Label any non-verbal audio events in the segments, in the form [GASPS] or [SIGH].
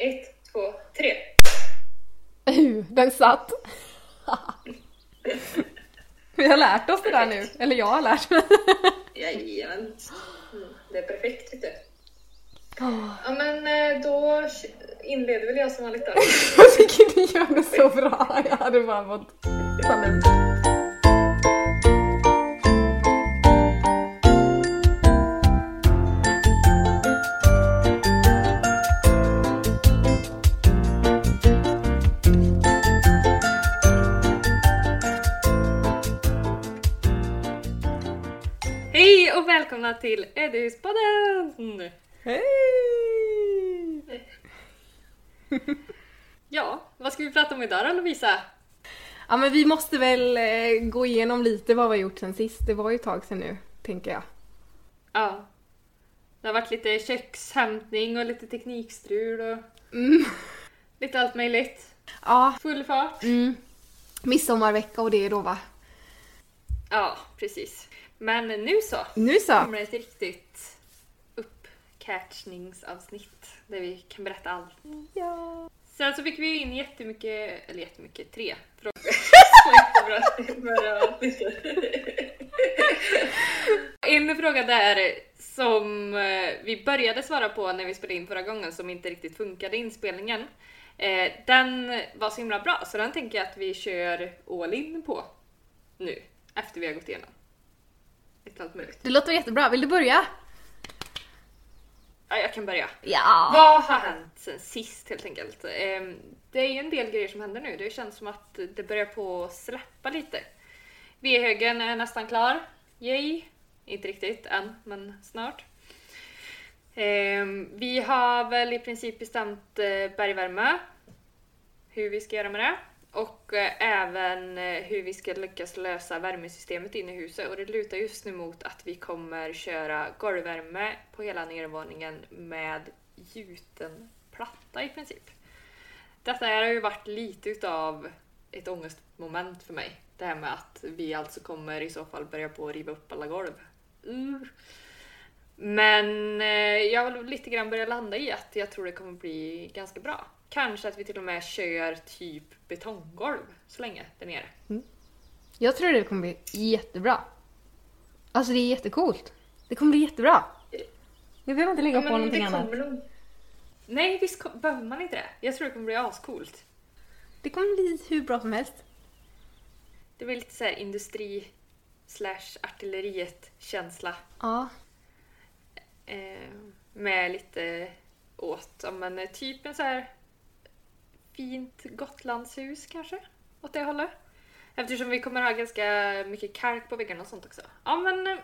Ett, två, tre. Uh, den satt! [LAUGHS] Vi har lärt oss det där nu, eller jag har lärt mig. Jajamän. Mm, det är perfekt vet du. Ja men eh, då inleder väl jag som vanligt då. [LAUGHS] Jag tycker du gör det så bra. Jag hade bara fått välkomna till Ödehuspodden! Hej! Ja, vad ska vi prata om idag då Lovisa? Ja men vi måste väl eh, gå igenom lite vad vi har gjort sen sist. Det var ju ett tag sedan nu, tänker jag. Ja. Det har varit lite kökshämtning och lite teknikstrul och Mm. lite allt möjligt. Ja, Full fart. mm. Midsommarvecka och det då va? Ja, precis. Men nu så Nu så! kommer det ett riktigt uppcatchningsavsnitt där vi kan berätta allt. Ja. Sen så fick vi in jättemycket, eller jättemycket, tre frågor. [LAUGHS] En fråga där som eh, vi började svara på när vi spelade in förra gången som inte riktigt funkade i inspelningen. Eh, Den var så himla bra så den tänker jag att vi kör all in på nu efter vi har gått igenom. Lite allt möjligt. Det låter jättebra. Vill du börja? Ja, jag kan börja. Ja. Vad har hänt sen sist helt enkelt? Ehm, Det är ju en del grejer som händer nu. Det känns som att det börjar på att släppa lite. V-högen är nästan klar. Yay! Inte riktigt än, men snart. Ehm, Vi har väl i princip bestämt eh, bergvärme. Hur vi ska göra med det. Och eh, även eh, hur vi ska lyckas lösa värmesystemet inne i huset. Och det lutar just nu mot att vi kommer köra golvvärme på hela nedervåningen med gjuten platta i princip. Detta har ju varit lite utav ett ångestmoment för mig. Det här med att vi alltså kommer i så fall börja på att riva upp alla golv. Mm. Men eh, jag har lite grann börjat landa i att jag tror det kommer bli ganska bra. Kanske att vi till och med kör typ betonggolv så länge där nere. Jag tror det kommer bli jättebra. Alltså det är jättecoolt. Det kommer bli jättebra. Vi behöver inte lägga Ja, på någonting annat. nog. Nej, visst kom- behöver man inte det? Jag tror det kommer bli ascoolt. Det kommer bli hur bra som helst. Det blir lite så här industri slash artilleriet känsla. Ja. Eh, med lite åt, men typ en så här fint Gotlandshus kanske? Åt det hållet. Eftersom vi kommer ha ganska mycket kalk på väggarna och sånt också. Ja men eh,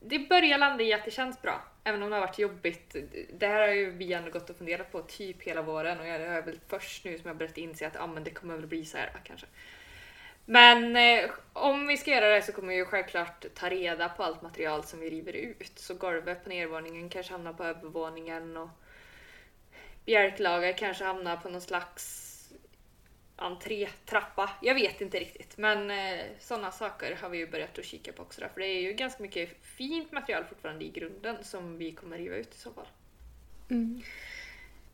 det börjar landa i att det känns bra. Även om det har varit jobbigt. Det här har ju vi ändå gått och funderat på typ hela våren och jag är väl först nu som jag börjat inse att ja, men det kommer väl bli så här kanske. Men eh, om vi ska göra det så kommer vi ju självklart ta reda på allt material som vi river ut. Så golvet på nedervåningen kanske hamnar på övervåningen och bjälklager kanske hamnar på någon slags entrétrappa. Jag vet inte riktigt, men eh, sådana saker har vi ju börjat att kika på också. Då, för det är ju ganska mycket fint material fortfarande i grunden som vi kommer riva ut i så fall. Mm.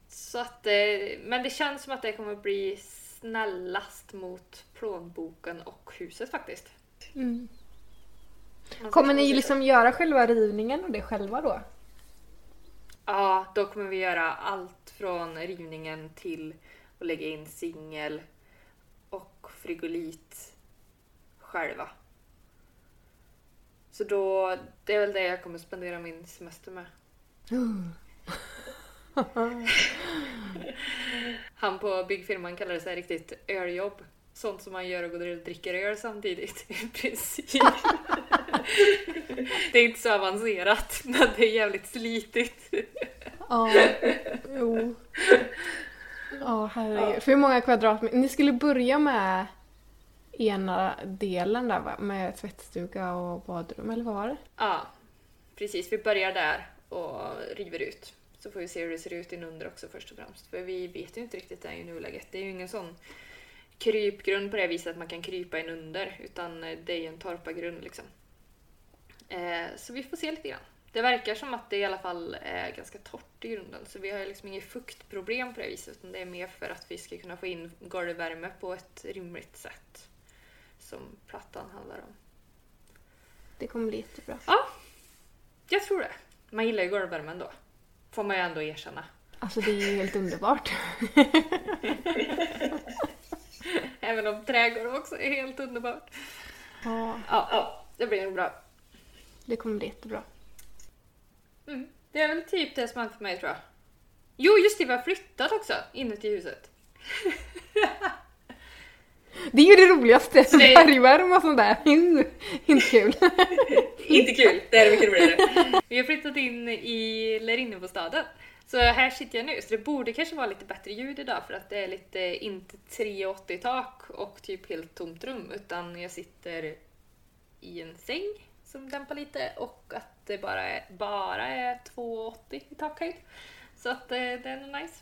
Så att, eh, men det känns som att det kommer bli snällast mot plånboken och huset faktiskt. Mm. Man Kommer ni liksom göra själva rivningen och det själva då? Ja, då kommer vi göra allt från rivningen till att lägga in singel och frigolit själva. Så då, det är väl det jag kommer spendera min semester med. [GASPS] Han på byggfirman kallar det så här riktigt öljobb. Sånt som man gör och går och dricker öl samtidigt [LAUGHS] i princip. [LAUGHS] det är inte så avancerat men det är jävligt slitigt. Ja, jo. Ja, herregud. För hur många kvadratmeter? Ni skulle börja med ena delen där va? Med tvättstuga och badrum, eller vad var det? Ja, precis. Vi börjar där och river ut. Så får vi se hur det ser ut inunder också först och främst. För vi vet ju inte riktigt det i nuläget. Det är ju ingen sån krypgrund på det viset att man kan krypa inunder. Utan det är ju en torpargrund liksom. Eh, så vi får se lite grann. Det verkar som att det i alla fall är ganska torrt i grunden så vi har liksom inget fuktproblem på det viset utan det är mer för att vi ska kunna få in golvvärme på ett rimligt sätt. Som plattan handlar om. Det kommer bli jättebra. Ja, jag tror det. Man gillar ju golvvärmen då. Får man ju ändå erkänna. Alltså det är ju helt underbart. [LAUGHS] Även om trädgård också är helt underbart. Ja, Ja, ja det blir nog bra. det kommer bli jättebra. Mm. Det är väl typ det som hänt för mig tror jag. Jo, just det, vi har flyttat också inuti huset. [LAUGHS] Det är ju det roligaste. Så det- Bergvärme och sånt där. [LAUGHS] Inte kul. [LAUGHS] Inte kul, det är mycket roligare. Vi har flyttat in i eller inne på staden. Så här sitter jag nu, så det borde kanske vara lite bättre ljud idag för att det är lite, inte 3,80 tak och typ helt tomt rum utan jag sitter i en säng som dämpar lite och att det bara är, bara är 2,80 i takhöjd. Så att eh, det är nog nice.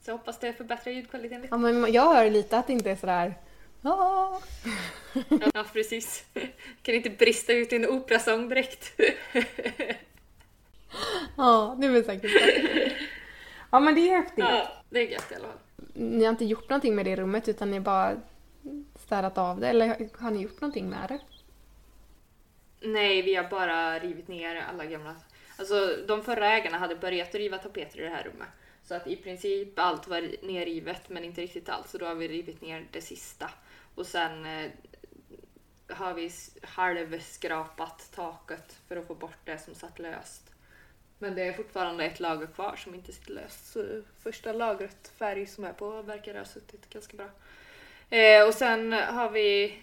Så jag hoppas det förbättrar ljudkvaliteten lite. Ja, men jag hör lite att det inte är sådär... Ah. Ja, precis. [LAUGHS] Kan inte brista ut i en operasång direkt. [LAUGHS] Ja, det är väl säkert. Ja, men det är häftigt. Ja, det är gött i alla fall. Ni har inte gjort någonting med det rummet utan ni har bara städat av det eller har ni gjort någonting med det? Nej, vi har bara rivit ner alla gamla... Alltså, de förra ägarna hade börjat riva tapeter i det här rummet. Så att i princip allt var nerrivet, men inte riktigt allt. Så då har vi rivit ner det sista. Och sen eh, har vi halvskrapat taket för att få bort det som satt löst. Men det är fortfarande ett lager kvar som inte sitter löst. Så första lagret färg som är på verkar ha suttit ganska bra. Eh, och sen har vi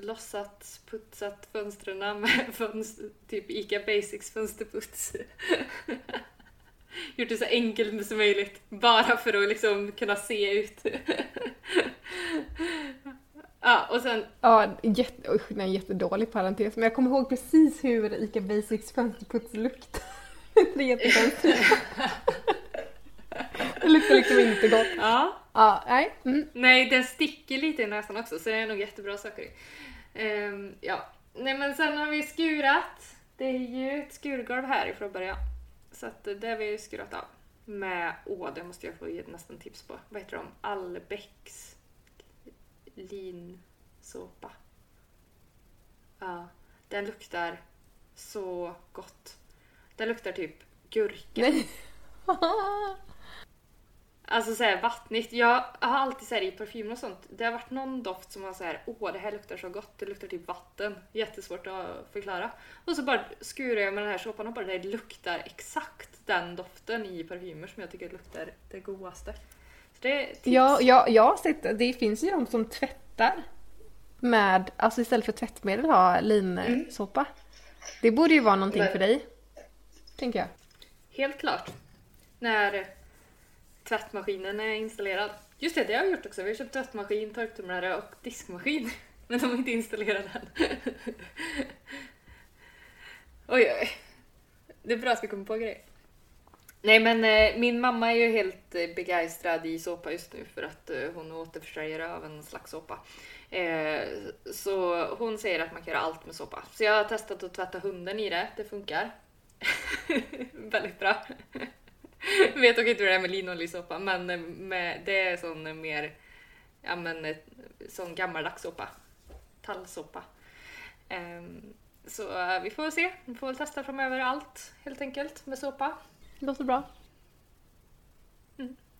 låtsat putsat fönstren med [LAUGHS] fönster, typ ICA Basics fönsterputs. [LAUGHS] Gjort det så enkelt som möjligt, bara för att liksom kunna se ut. [LAUGHS] ja, och sen, Ja, jätte, usch, en jättedålig parentes men jag kommer ihåg precis hur ICA Basics fönsterputs luktar. det är jättekonstigt. Det [LAUGHS] luktar liksom inte gott. ja, Ja, nej. Mm. nej den sticker lite i näsan också så det är nog jättebra saker i. Ehm, ja, nej men sen har vi skurat. Det är ju ett skurgolv här ifrån början. Så att det har vi skurat av. Med, åh det måste jag få ge nästan tips på. Vad heter de? Allbäcks linsåpa. Ja, den luktar så gott. Den luktar typ gurka. Nej. [LAUGHS] Alltså såhär vattnigt. Jag har alltid såhär i parfymer och sånt. Det har varit någon doft som var såhär, åh det här luktar så gott. Det luktar typ vatten. Jättesvårt att förklara. Och så bara skurar jag med den här såpan och bara det luktar exakt den doften i parfymer som jag tycker luktar det godaste. Så det är tips. Ja, ja, jag har sett det. Finns ju de som tvättar med, alltså istället för tvättmedel ha linsåpa. Det borde ju vara någonting Men- för dig. Tänker jag. Helt klart. När tvättmaskinen är installerad. Just det, det har jag gjort också. Vi har köpt tvättmaskin, torktumlare och diskmaskin. [LAUGHS] Men de är inte installerade än. [LAUGHS] oj, oj. Det är bra att vi kommer på grejer. Nej men eh, min mamma är ju helt eh, begeistrad i såpa just nu för att eh, hon är återförsäljare av en slags såpa. Eh, så hon säger att man kan göra allt med såpa. Så jag har testat att tvätta hunden i det, det funkar. [LAUGHS] Väldigt bra. Vet dock inte hur det är med linoljesåpa men med, det är sån mer, ja men sån gammaldags såpa. Tallsåpa. Ehm, så eh, vi får väl se, vi får väl testa framöver allt helt enkelt med såpa. Låter bra.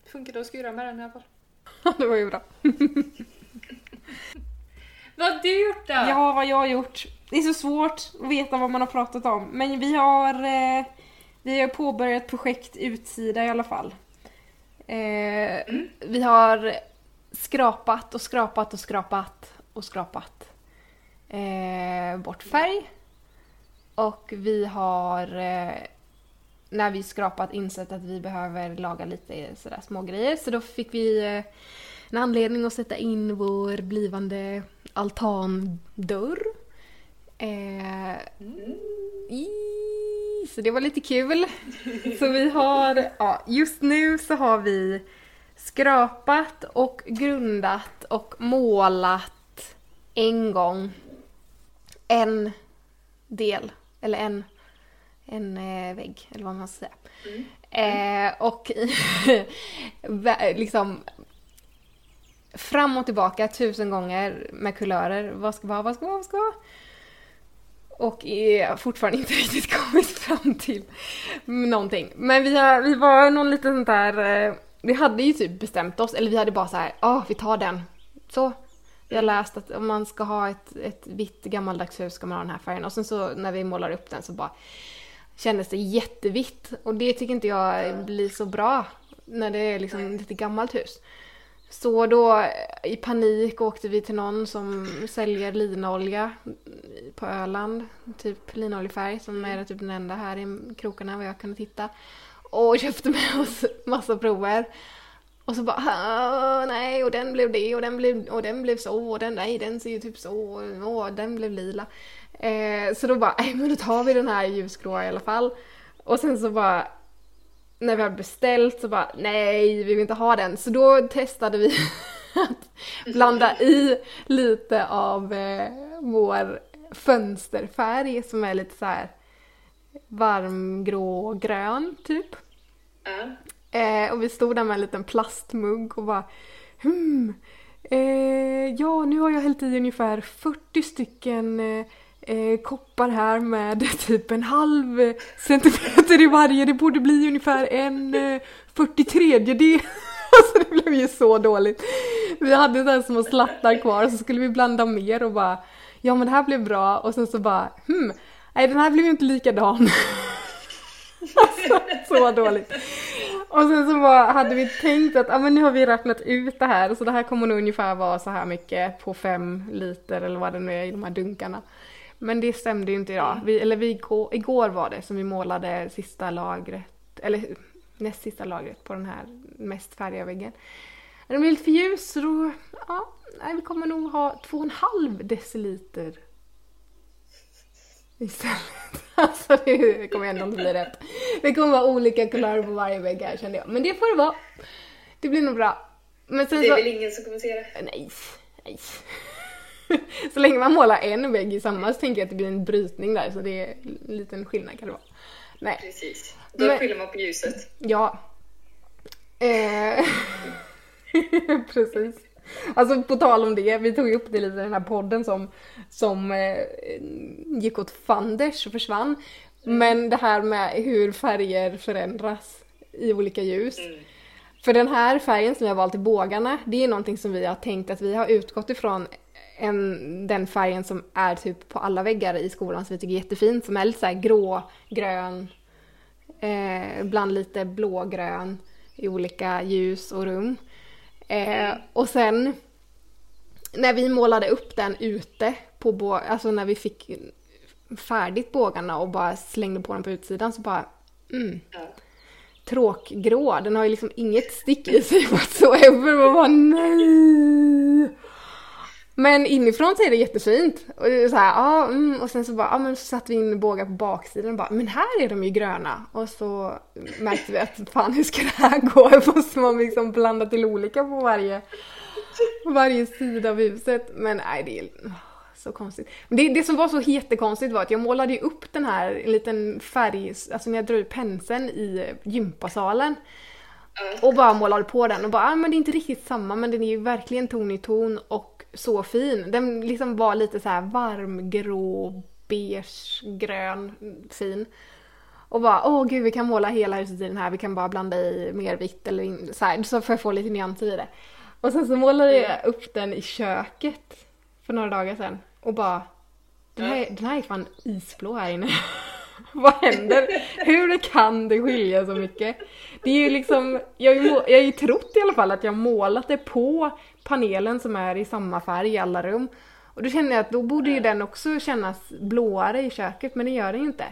Funkar att skura med den i alla fall. [LAUGHS] det var ju bra. [LAUGHS] Vad har du gjort då? Ja, vad jag har gjort. Det är så svårt att veta vad man har pratat om. Men vi har, eh, vi har påbörjat projekt Utsida i alla fall. Eh, Vi har skrapat och skrapat och skrapat och skrapat eh, bort färg. Och vi har eh, när vi skrapat insett att vi behöver laga lite sådär små grejer. Så då fick vi eh, en anledning att sätta in vår blivande altandörr. Eh, i, så det var lite kul. Så vi har, ja, just nu så har vi skrapat och grundat och målat en gång en del Eller en, en eh, vägg, eller vad man ska säga. Eh, och [LAUGHS] liksom fram och tillbaka tusen gånger med kulörer. Vad ska vara, vad ska vara, vad ska vara? Och är fortfarande inte [LAUGHS] riktigt kommit fram till någonting. Men vi, har, vi var någon liten sånt där... Eh, vi hade ju typ bestämt oss, eller vi hade bara så här, ja vi tar den. Så. Vi har läst att om man ska ha ett, ett vitt gammaldags hus ska man ha den här färgen. Och sen så när vi målar upp den så bara kändes det jättevitt. Och det tycker inte jag blir så bra när det är liksom lite gammalt hus. Så då i panik åkte vi till någon som säljer linolja på Öland. Typ linoljefärg som är typ den enda här i krokarna vad jag kunde titta. Och köpte med oss massa prover. Och så bara "Ah, nej och den blev det och den blev, och den blev så och den nej den ser ju typ så och den blev lila. Eh, så då bara nej men då tar vi den här ljusgråa i alla fall. Och sen så bara när vi hade beställt så bara nej vi vill inte ha den. Så då testade vi [LAUGHS] att blanda i lite av eh, vår fönsterfärg som är lite så här varmgrå grön typ. Ja. Eh, och vi stod där med en liten plastmugg och bara hmm, eh, ja nu har jag hällt i ungefär 40 stycken eh, koppar här med [LAUGHS] typ en halv centimeter i varje. Det borde bli ungefär en eh, 43 del. [LAUGHS] Alltså det blev ju så dåligt. Vi hade så här små slattar kvar och så skulle vi blanda mer och bara ja men det här blev bra och sen så bara hmm, nej den här blev ju inte likadan. [LAUGHS] alltså så dåligt. Och sen så bara hade vi tänkt att ah, men nu har vi räknat ut det här så det här kommer nog ungefär vara så här mycket på fem liter eller vad det nu är i de här dunkarna. Men det stämde ju inte idag. Vi, eller vi, igår, var det som vi målade sista lagret, eller näst sista lagret på den här mest färdiga väggen. Den blev lite för ljus så då, ja, nej, vi kommer nog ha två och en halv deciliter istället. [LAUGHS] Alltså det kommer ändå inte bli rätt. Det kommer vara olika kulörer på varje vägg här kände jag. Men det får det vara. Det blir nog bra. Men sen Det är så... väl ingen som kommer det? Nej, nej. [LAUGHS] Så länge man målar en vägg i samma så tänker jag att det blir en brytning där så det är en liten skillnad kan det vara. Nej, Precis. Då Men- skyller man på ljuset. ja. Eh... [LAUGHS] Precis. Alltså på tal om det, vi tog ju upp det lite i den här podden som, som eh, gick åt fanders och försvann. Men det här med hur färger förändras i olika ljus. För den här färgen som jag har valt i bågarna, det är någonting som vi har tänkt att vi har utgått ifrån en, den färgen som är typ på alla väggar i skolan som vi tycker är jättefin, som är lite så grå, grön, eh, ibland lite blågrön i olika ljus och rum. Eh, och sen när vi målade upp den ute på bå- alltså när vi fick färdigt bågarna och bara slängde på den på utsidan så bara mm, tråkgrå. Den har ju liksom inget stick i sig [LAUGHS] whatsoever. Man bara nej. Men inifrån så är det jättefint. Och så här, ja, mm, och sen så bara, ja men så satte vi in bågar på baksidan och bara, men här är de ju gröna. Och så märkte vi att fan hur ska det här [LAUGHS] gå? Måste man liksom blanda till olika på varje, varje sida av huset. Men nej, det är så konstigt. Men det, det som var så jättekonstigt var att jag målade ju upp den här en liten färg, alltså när jag drog ut penseln i gympasalen. Och bara målade på den och bara, ah, men det är inte riktigt samma men den är ju verkligen ton i ton och så fin. Den liksom var lite så här varmgrå, beige, grön, fin. Och bara, åh gud vi kan måla hela huset i den här, vi kan bara blanda i mer vitt eller in, så här, så får jag få lite nyanser i det. Och sen så målade jag upp den i köket för några dagar sedan och bara, den här, den här är fan isblå här inne. [LAUGHS] Vad händer? Hur kan det skilja så mycket? Det är ju liksom, jag har ju, jag har ju trott i alla fall att jag målat det på panelen som är i samma färg i alla rum. Och då känner jag att då borde ju den också kännas blåare i köket, men det gör den ju inte.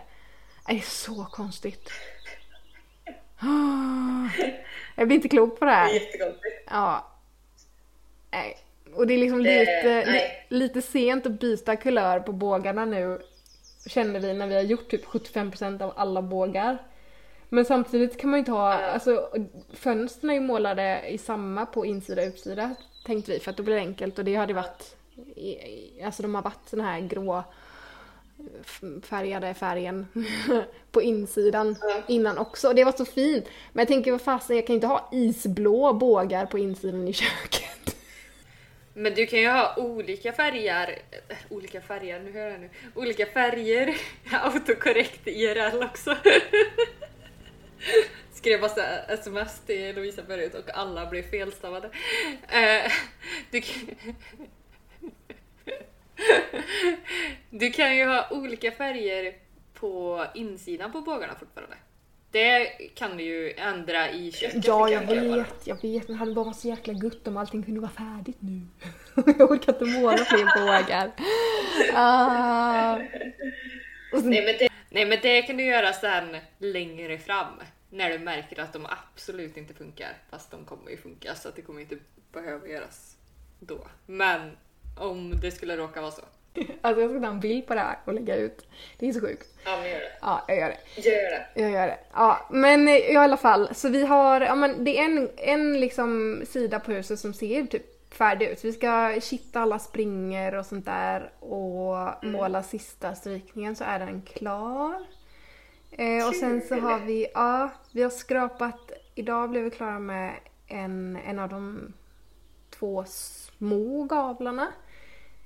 Det är så konstigt. [GASPS] Jag blir inte klok på det Det är här. jättekonstigt. Ja. Nej. Och det är liksom Det- lite, li, lite sent att byta kulör på bågarna nu. Känner vi när vi har gjort typ 75% av alla bågar. Men samtidigt kan man ju inte ha, alltså fönstren är ju målade i samma på insida och utsida tänkte vi för att då blir det enkelt och det hade varit, i- i- alltså de har varit såna här grå färgade färgen [LAUGHS] på insidan Ja. innan också. Det var så fint. Men jag tänker vad fasen, jag kan inte ha isblå bågar på insidan i köket. [LAUGHS] Men du kan ju ha olika färger, äh, olika färger, nu hör jag nu, olika färger, [LAUGHS] autokorrekt IRL också. Skrev massa sms till Lovisa förut och alla blev felstavade. Eh, du, kan- du kan ju ha olika färger på insidan på bågarna fortfarande. Det kan du ju ändra i köket. Ja, jag vet, jag vet. Men det hade bara varit så jäkla gott om allting kunde vara färdigt nu. [LAUGHS] jag orkar inte måla fler bågar. Ah. Sen, Nej men det, Nej men det kan du göra sen längre fram. När du märker att de absolut inte funkar. Fast de kommer ju funka så att det kommer inte behöva göras då. Men om det skulle råka vara så. [LAUGHS] alltså jag ska ta en bild på det här och lägga ut. Det är så sjukt. ja men gör det. Ja, jag gör det. Gör det. Jag gör det. Ja, men i alla fall. Så vi har, ja men det är en, en liksom sida på huset som ser typ färdig ut. Vi ska kitta alla springer och sånt där och måla sista strykningen så är den klar. Eh, och sen så har vi, ja, vi har skrapat, idag blev vi klara med en, en av de två små gavlarna.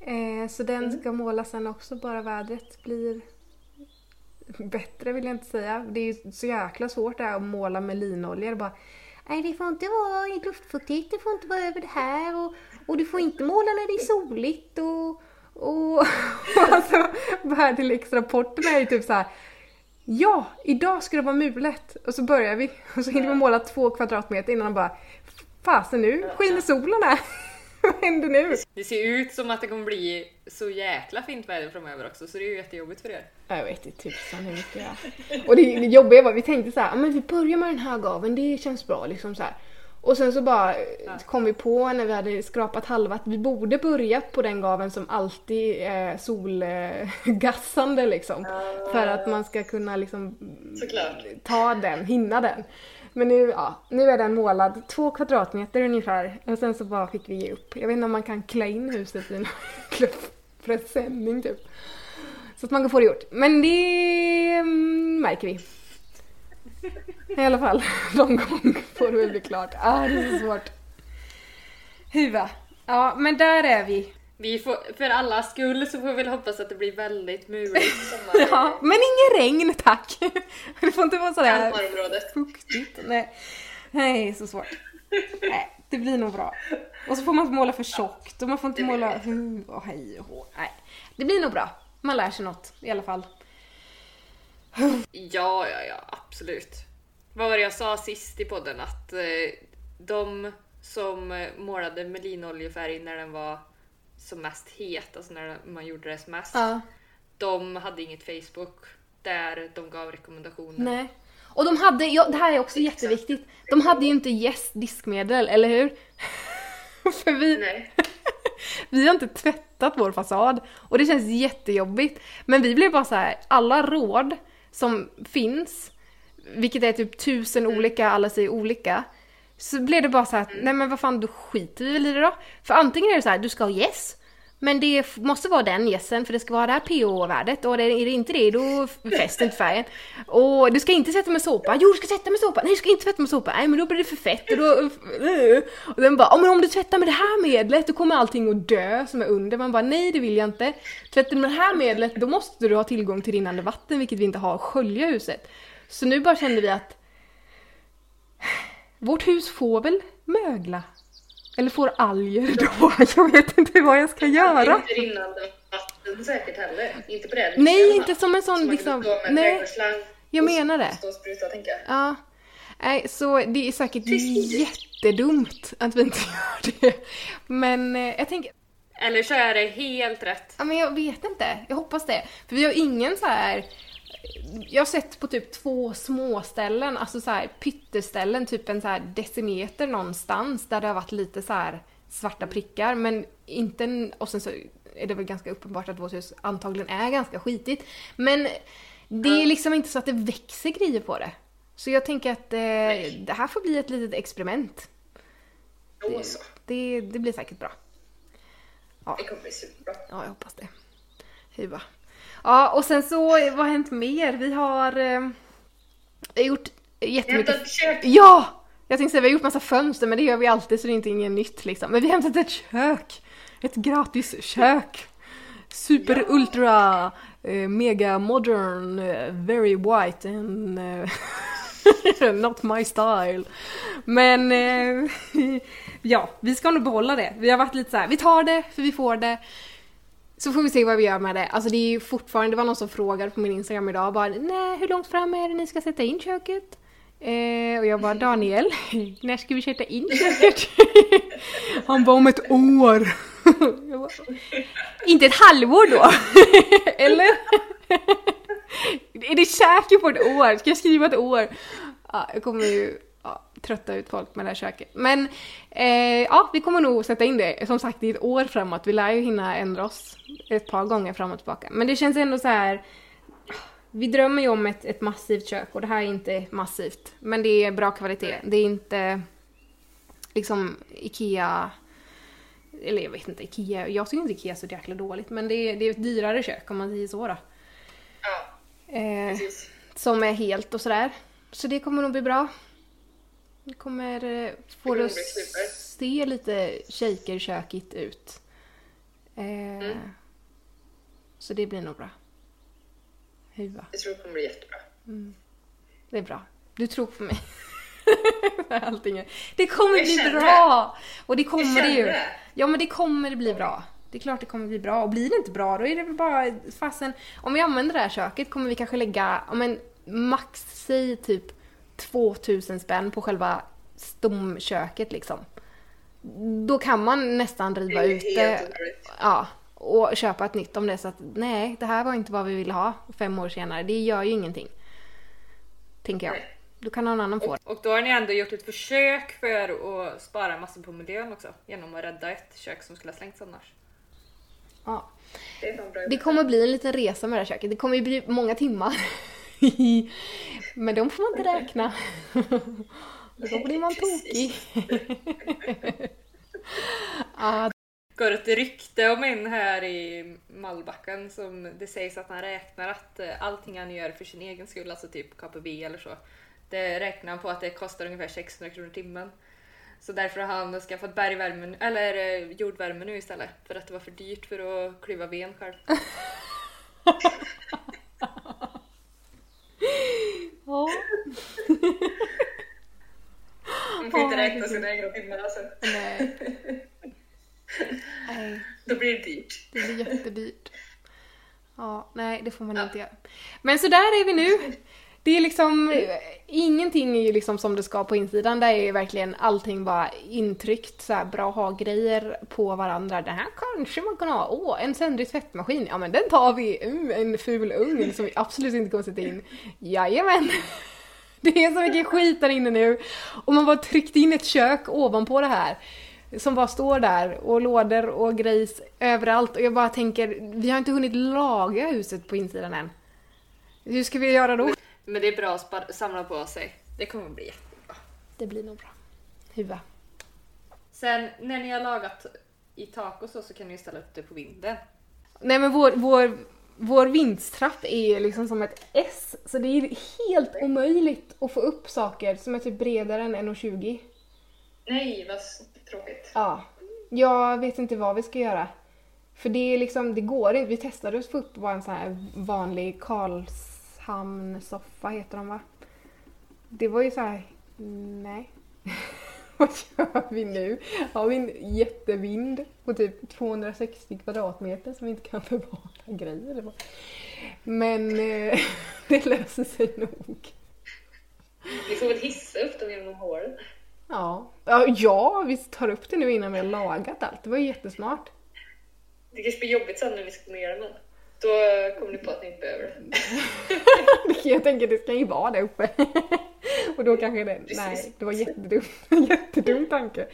Eh, så den ska målas sen också, bara vädret blir bättre vill jag inte säga. Det är ju så jäkla svårt det här att måla med linolja. Det bara, Nej, det får inte vara luftfuktigt, det får inte vara över det här och, och du får inte måla när det är soligt och, och, [LAUGHS] och alltså väderleksrapporterna är ju typ så här. Ja, idag ska det vara mulet och så börjar vi [LAUGHS] och så hinner vi måla två kvadratmeter innan de bara Fasen nu skiner solen här. [LAUGHS] Vad händer nu? Det ser ut som att det kommer bli så jäkla fint väder framöver också så det är ju jättejobbigt för er. Ja, Jag vet inte tusan hur mycket jag... Och det, det jobbiga var, vi tänkte så här, "Ja, men vi börjar med den här gaven, det känns bra liksom så här. Och sen så bara eh, kom vi på när vi hade skrapat halva att vi borde börjat på den gaven som alltid är solgassande liksom. För att man ska kunna liksom Såklart. ta den, hinna den. Men nu, ja, nu är den målad två kvadratmeter ungefär och sen så bara fick vi ge upp. Jag vet inte om man kan klä in huset i [LAUGHS] en presenning typ. Så att man kan få det gjort. Men det mm, märker vi. [LAUGHS] I alla fall, [LAUGHS] någon gång får det väl bli klart. Ah, det är så svårt. Huva. Ja, men där är vi. Vi får, för alla skull så får vi väl hoppas att det blir väldigt muligt. Sommar. [LAUGHS] Ja, men ingen regn tack. Det får inte vara sådär fuktigt. Nej, nej så svårt. Nej, det blir nog bra. Och så får man inte måla för tjockt och man får inte måla... Och hej och. Nej, det blir nog bra. Man lär sig något i alla fall. Ja, ja, ja, absolut. Vad var det jag sa sist i podden? Att eh, de som eh, målade med linoljefärg när den var som mest het, alltså när man gjorde det som mest, Ja. de hade inget Facebook där de gav rekommendationer. Nej. Och de hade, ja, det här är också jätteviktigt, de hade ju inte Yes diskmedel, eller hur? [LAUGHS] För vi, Nej. [LAUGHS] vi har inte tvättat vår fasad och det känns jättejobbigt. Men vi blev bara så här, alla råd som finns, vilket är typ tusen olika, alla säger olika. Så blev det bara så här, nej men vad fan då skiter vi väl i det då. För antingen är det så här, du ska ha yes. Men det måste vara den gässen för det ska vara det här pH-värdet och det, är det inte det då fäster inte färgen. Och du ska inte sätta med såpa. Jo du ska sätta med såpa. Nej du ska inte tvätta med såpa. Nej men då blir det för fett och då... Och den bara, ja men om du tvättar med det här medlet då kommer allting att dö som är under. Man bara, nej det vill jag inte. Tvättar du med det här medlet då måste du ha tillgång till rinnande vatten vilket vi inte har och skölja huset. Så nu bara kände vi att vårt hus får väl mögla. Eller får alger då. [LAUGHS] Jag vet inte vad jag ska Det är göra. inte rinnande vatten säkert heller. Inte på det Nej, inte som en sån man liksom... Nej, jag menar det. Stå och spruta, tänker jag. Ja. Nej, så det är säkert Precis. jättedumt att vi inte [LAUGHS] gör det. Men eh, jag tänker, Eller så är det helt rätt. ja men jag vet inte. Jag hoppas det. För vi har ingen så här. Jag har sett på typ två små ställen, alltså så här pytteställen, typ en så här decimeter någonstans där det har varit lite så här svarta prickar men inte en, och sen så är det väl ganska uppenbart att vårt hus antagligen är ganska skitigt. Men det är liksom inte så att det växer grejer på det. Så jag tänker att eh, det här får bli ett litet experiment. Så. Det, det blir säkert bra. Det kommer bli superbra. Ja, jag hoppas det. Huva. Ja, och sen så, vad har hänt mer? Vi har eh, gjort jättemycket... Hämtat kök. Ja! Jag tänkte säga vi har gjort massa fönster men det gör vi alltid så det är inte inget nytt liksom. Men vi har hämtat ett kök! Ett gratis kök! Super Ja. ultra eh, mega modern, eh, very white and eh, [LAUGHS] not my style. Men eh, [LAUGHS] ja, vi ska nog behålla det. Vi har varit lite så här, vi tar det för vi får det. Så får vi se vad vi gör med det. Alltså det är ju fortfarande, det var någon som frågade på min Instagram idag bara nej hur långt fram är det ni ska sätta in köket? Eh, och jag bara Daniel, [LAUGHS] när ska vi sätta in köket? [LAUGHS] Han bara om ett år. [LAUGHS] Jag bara, inte ett halvår då? Eller? Är du säker på ett år? Ska jag skriva ett år? Ja, jag kommer ju trötta ut folk med det här köket. Men eh, ja, vi kommer nog sätta in det som sagt i ett år framåt. Vi lär ju hinna ändra oss ett par gånger fram och tillbaka. Men det känns ändå så här. Vi drömmer ju om ett, ett massivt kök och det här är inte massivt. Men det är bra kvalitet. Det är inte liksom IKEA eller jag vet inte, Ikea, jag tycker inte Ikea är så jäkla dåligt men det är, det är ett dyrare kök om man säger så då. Ja, Eh, precis. som är helt och sådär. Så det kommer nog bli bra. Det kommer eh, få det att se lite shakerkökigt ut. Eh, Mm. Så det blir nog bra. Huva. Jag tror det kommer bli jättebra. Det är bra. Du tror på mig. [LAUGHS] Allting. Det kommer Jag bli känner bra! Och det kommer det ju. det. Ja men det kommer det bli bra. Det är klart det kommer bli bra. Och blir det inte bra då är det väl bara fasen. Om vi använder det här köket kommer vi kanske lägga, om en max säg typ 2000 spänn på själva stomköket liksom. Då kan man nästan Det riva är ut det. Ja, och köpa ett nytt om det är så att nej, det här var inte vad vi ville ha fem år senare. Det gör ju ingenting. Tänker jag. Då kan någon annan få det. Och då har ni ändå gjort ett försök för att spara massor på miljön också. Genom att rädda ett kök som skulle ha slängts annars. Ja. Det. Det kommer bli en liten resa med det här köket. Det kommer ju bli många timmar. [LAUGHS] [LAUGHS] Men de får man inte räkna. [LAUGHS] Då blir man tokig. Ja, [LAUGHS] går ett rykte om en här i Malbacken som det sägs att han räknar att eh, allting han gör för sin egen skull, alltså typ KPB eller så, det räknar han på att det kostar ungefär 600 kronor timmen. Så därför har han skaffat bergvärme, eller eh, jordvärme nu istället, för att det var för dyrt för att klyva ben själv. ja. Man får inte Ja, räkna sina egna alltså. Nej. [LAUGHS] Nej, Då blir det dyrt. det blir jättedyrt. Ja, nej det får man inte göra. Men så där är vi nu. Det är liksom, ingenting är ju liksom som det ska på insidan. Där är verkligen allting bara intryckt, så här, bra ha-grejer på varandra. Det här kanske man kan ha. Åh, en söndrig tvättmaskin. Ja men den tar vi. Uh, en ful ugn som vi absolut inte kommer sätta in. Jajamän! [LAUGHS] Det är så mycket skit där inne nu. Och man bara tryckt in ett kök ovanpå det här. Som bara står där och lådor och grejs överallt. Och jag bara tänker, vi har inte hunnit laga huset på insidan än. Hur ska vi göra då? Men det är bra att samla på sig. Det kommer bli jättebra. Det blir nog bra. Huva. Sen när ni har lagat i tak och så, så kan ni ställa upp det på vinden. Nej men vår, vår, vår vindstrapp är liksom som ett S. Så det är helt omöjligt att få upp saker som är typ bredare än 1,20. Nej, vad tråkigt. Ja. Jag vet inte vad vi ska göra. För det är liksom, det går inte. Vi testade att få upp bara en sån här vanlig Karlshamn-soffa heter de va? Det var ju så här, nej. [LAUGHS] [LAUGHS] Vad gör vi nu? Har vi en jättevind på typ 260 kvadratmeter som vi inte kan förvara grejer? Men eh, [LAUGHS] det löser sig nog. Vi får väl hissa upp dem genom hålen. Ja. ja, ja, vi tar upp det nu innan vi har lagat allt. Det var ju jättesmart. Det kanske blir jobbigt sen när vi ska ner den. Då kommer ni på att ni inte behöver det. [LAUGHS] Jag tänker det ska ju vara där uppe. [LAUGHS] Och då kanske det, Precis. nej, det var jättedum, [LAUGHS] jättedum tanke.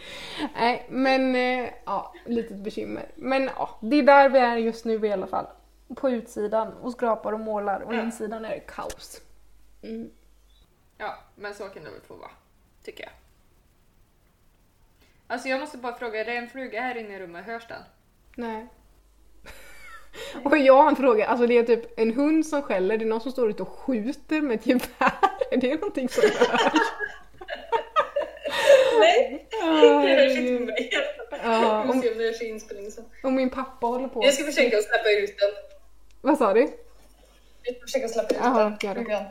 Nej, men eh, ja, litet bekymmer. Men ja, det är där vi är just nu i alla fall. På utsidan och skrapar och målar och Ja. insidan är det kaos. Mm. Ja, men så kan det väl få vara. Tycker jag. Alltså jag måste bara fråga, är det en fluga här inne i rummet? Hörs den? Nej. [LAUGHS] Och jag har en fråga, alltså det är typ en hund som skäller, det är någon som står ute och skjuter med ett gevär. [LAUGHS] Är det någonting som hörs? [LAUGHS] Nej, det hörs inte på mig. Ja, om, och min pappa håller på. Jag ska försöka släppa ut den. Vad sa du? Jag ska försöka släppa ut Jaha, den. gör det.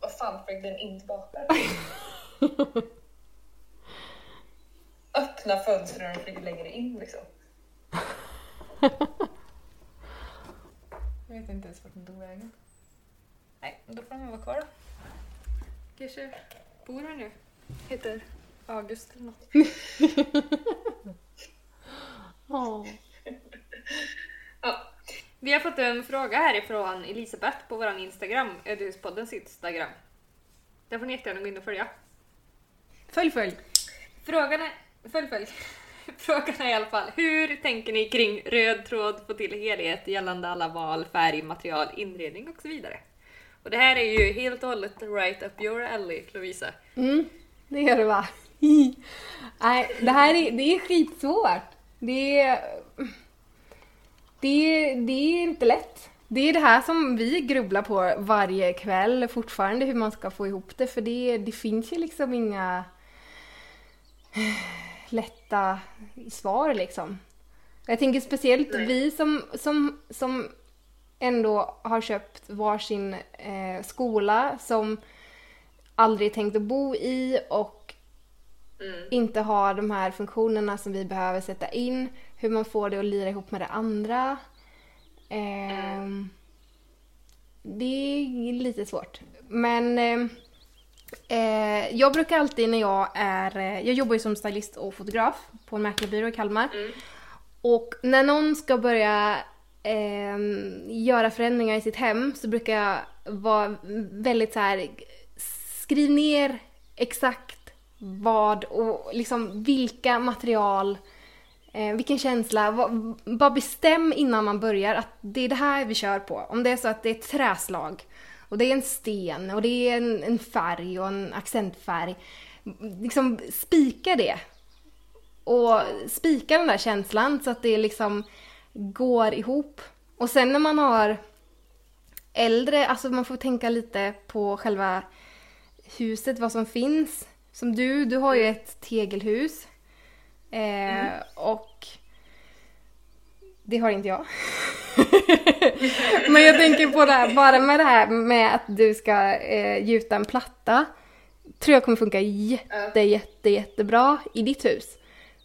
Vad fan flög den in tillbaka? Öppna fönstren och flyger längre in liksom. Jag vet inte ens vart den tog vägen. Nej, då får den vara kvar då. Kanske bor här nu. Heter August eller något. Ja. Ja, Vi har fått en fråga härifrån Elisabeth på vår Instagram, Ödehuspoddens Instagram. Där får ni jättegärna gå in och följa. Följ, följ. Frågan är... Följ, följ. [LAUGHS] Frågan är i alla fall, hur tänker ni kring röd tråd få till helhet gällande alla val, färg, material, inredning och så vidare? Och det här är ju helt och hållet right up your alley, Lovisa. Mm, det gör det va? [LAUGHS] Nej, det här är, det är skitsvårt. Det är, det, är, det är inte lätt. Det är det här som vi grubblar på varje kväll fortfarande, hur man ska få ihop det. För det, det finns ju liksom inga lätta svar liksom. Jag tänker speciellt Nej. vi som, som, som ändå har köpt varsin eh, skola som aldrig tänkt att bo i och Mm. inte har de här funktionerna som vi behöver sätta in. Hur man får det att lira ihop med det andra. Ehm, det är lite svårt. Men ehm, eh, jag brukar alltid när jag är... eh, Jag jobbar ju som stylist och fotograf på en mäklarbyrå i Kalmar. Mm. Och när någon ska börja ehm, göra förändringar i sitt hem så brukar jag vara väldigt så här skriv ner exakt vad och liksom vilka material, eh, vilken känsla, vad, bara bestäm innan man börjar att det är det här vi kör på. Om det är så att det är ett träslag och det är en sten och det är en, en färg och en accentfärg. Liksom spika det och spika den där känslan så att det liksom går ihop. Och sen när man har äldre, alltså man får tänka lite på själva huset, vad som finns. Som du, du har ju ett tegelhus. Eh, Och det har inte jag. [LAUGHS] Men jag tänker på det här, bara med det här med att du ska eh, gjuta en platta. Tror jag kommer funka jätte, jätte, jättebra i ditt hus.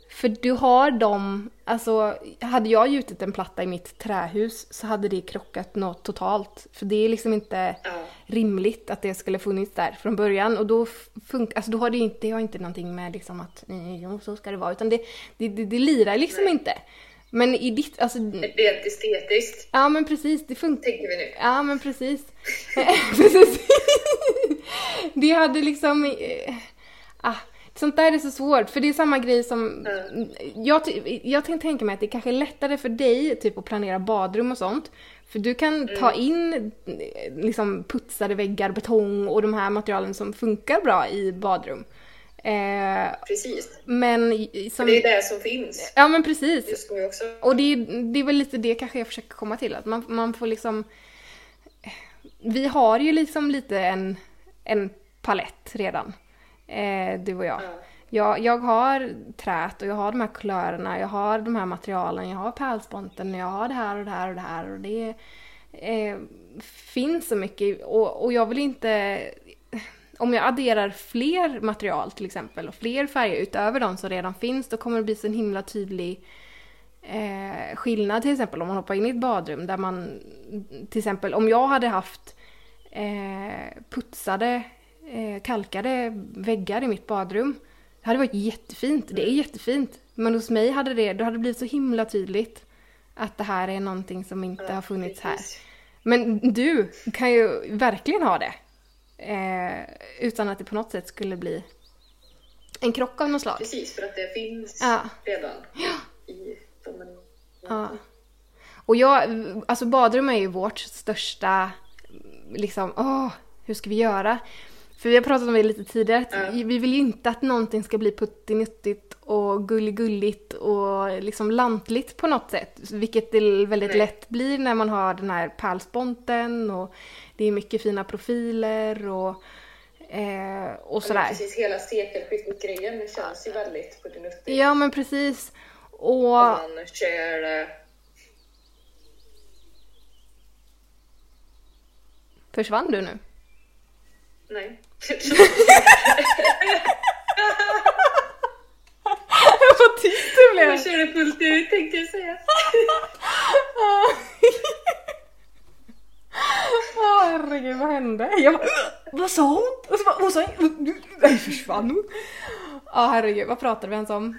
För du har dem, alltså hade jag gjutit en platta i mitt trähus så hade det krockat något totalt. För det är liksom inte rimligt att det skulle funnits där från början. Och då funkar, alltså då har det inte, det har inte någonting med liksom att jo, så ska det vara. Utan det, det, det, det lirar liksom inte. Men i ditt, alltså, Rent estetiskt, ja men precis, det funkar. tänker vi nu. Ja men precis. [LAUGHS] precis. det hade liksom... eh, Ah, sånt där är så svårt, för det är samma grej som... Jag, ty- jag tänkte tänka mig att det kanske är lättare för dig typ, att planera badrum och sånt. För du kan ta in liksom, putsade väggar, betong och de här materialen som funkar bra i badrum. Eh, Precis. men som... Det är det som finns Ja men precis. just nu också. Och det, är- det är väl lite det kanske jag försöker komma till, att man, man får liksom... Vi har ju liksom lite en, en palett redan, eh, du och jag. Ja. jag. Jag har trät och jag har de här kulörerna, jag har de här materialen, jag har pärlsponten, jag har det här och det här och det här. Och det eh, finns så mycket och, och jag vill inte... Om jag adderar fler material till exempel och fler färger utöver de som redan finns, då kommer det bli så en himla tydlig eh, skillnad till exempel om man hoppar in i ett badrum där man till exempel om jag hade haft eh, putsade eh, kalkade väggar i mitt badrum det hade varit jättefint, det är jättefint. Men hos mig hade det, då hade det blivit så himla tydligt att det här är någonting som inte har funnits här. Men du kan ju verkligen ha det eh, utan att det på något sätt skulle bli en krock av något slag. Precis, för att det finns Ja. redan i de Ja. Och jag, alltså badrum är ju vårt största, liksom, åh, hur ska vi göra? För vi har pratat om det lite tidigare, att Ja. vi vill ju inte att någonting ska bli puttinuttigt och gulligulligt och liksom lantligt på något sätt. Vilket det väldigt Nej. lätt blir när man har den här pärlsponten och det är mycket fina profiler och, eh, och sådär. Precis, hela sekelskiftesgrejen känns ju väldigt puttinuttig. Ja men precis. Och... Man kör... eh, Försvann du nu? Nej. Vad tyst du blev! Jag kör det fullt ut tänkte jag säga. Åh herregud, vad hände? Jag bara, vad sa hon? Och så bara, hon sa Nej, försvann hon? Ja herregud, vad pratade vi ens om?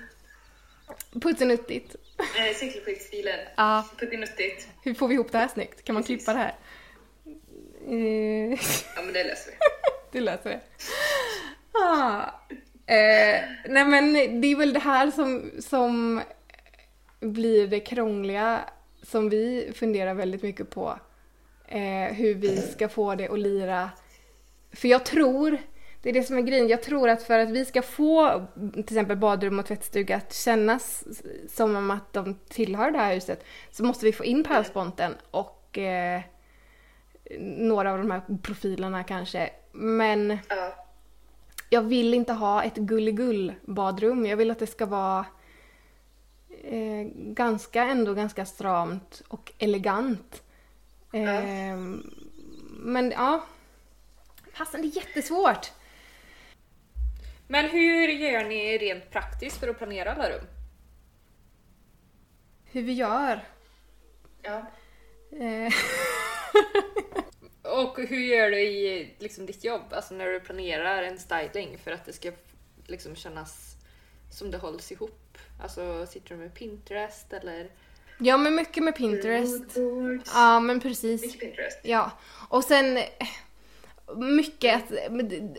Puttinuttigt. Eh, Sekelskiftsstilen. Ja, Puttinuttigt. hur får vi ihop det här snyggt? Kan man klippa det här? Eh, Ja men det löser vi. Du löser det. Ah. Eh, nej men det är väl det här som, som blir det krångliga som vi funderar väldigt mycket på. Eh, hur vi ska få det att lira. För jag tror, det är det som är grejen, jag tror att för att vi ska få till exempel badrum och tvättstuga att kännas som om att de tillhör det här huset så måste vi få in pärlsponten och eh, några av de här profilerna kanske. Men Ja. jag vill inte ha ett gulligull badrum. Jag vill att det ska vara eh, ganska, ändå ganska stramt och elegant. Eh, Men ja, fasen det är jättesvårt. Men hur gör ni rent praktiskt för att planera alla rum? Hur vi gör. ja. Eh, [LAUGHS] [LAUGHS] Och hur gör du i liksom, ditt jobb, alltså när du planerar en styling för att det ska liksom, kännas som det hålls ihop? Alltså sitter du med Pinterest eller? ja men mycket med Pinterest. Ja men precis. Mycket Pinterest. Ja, och sen eh, mycket att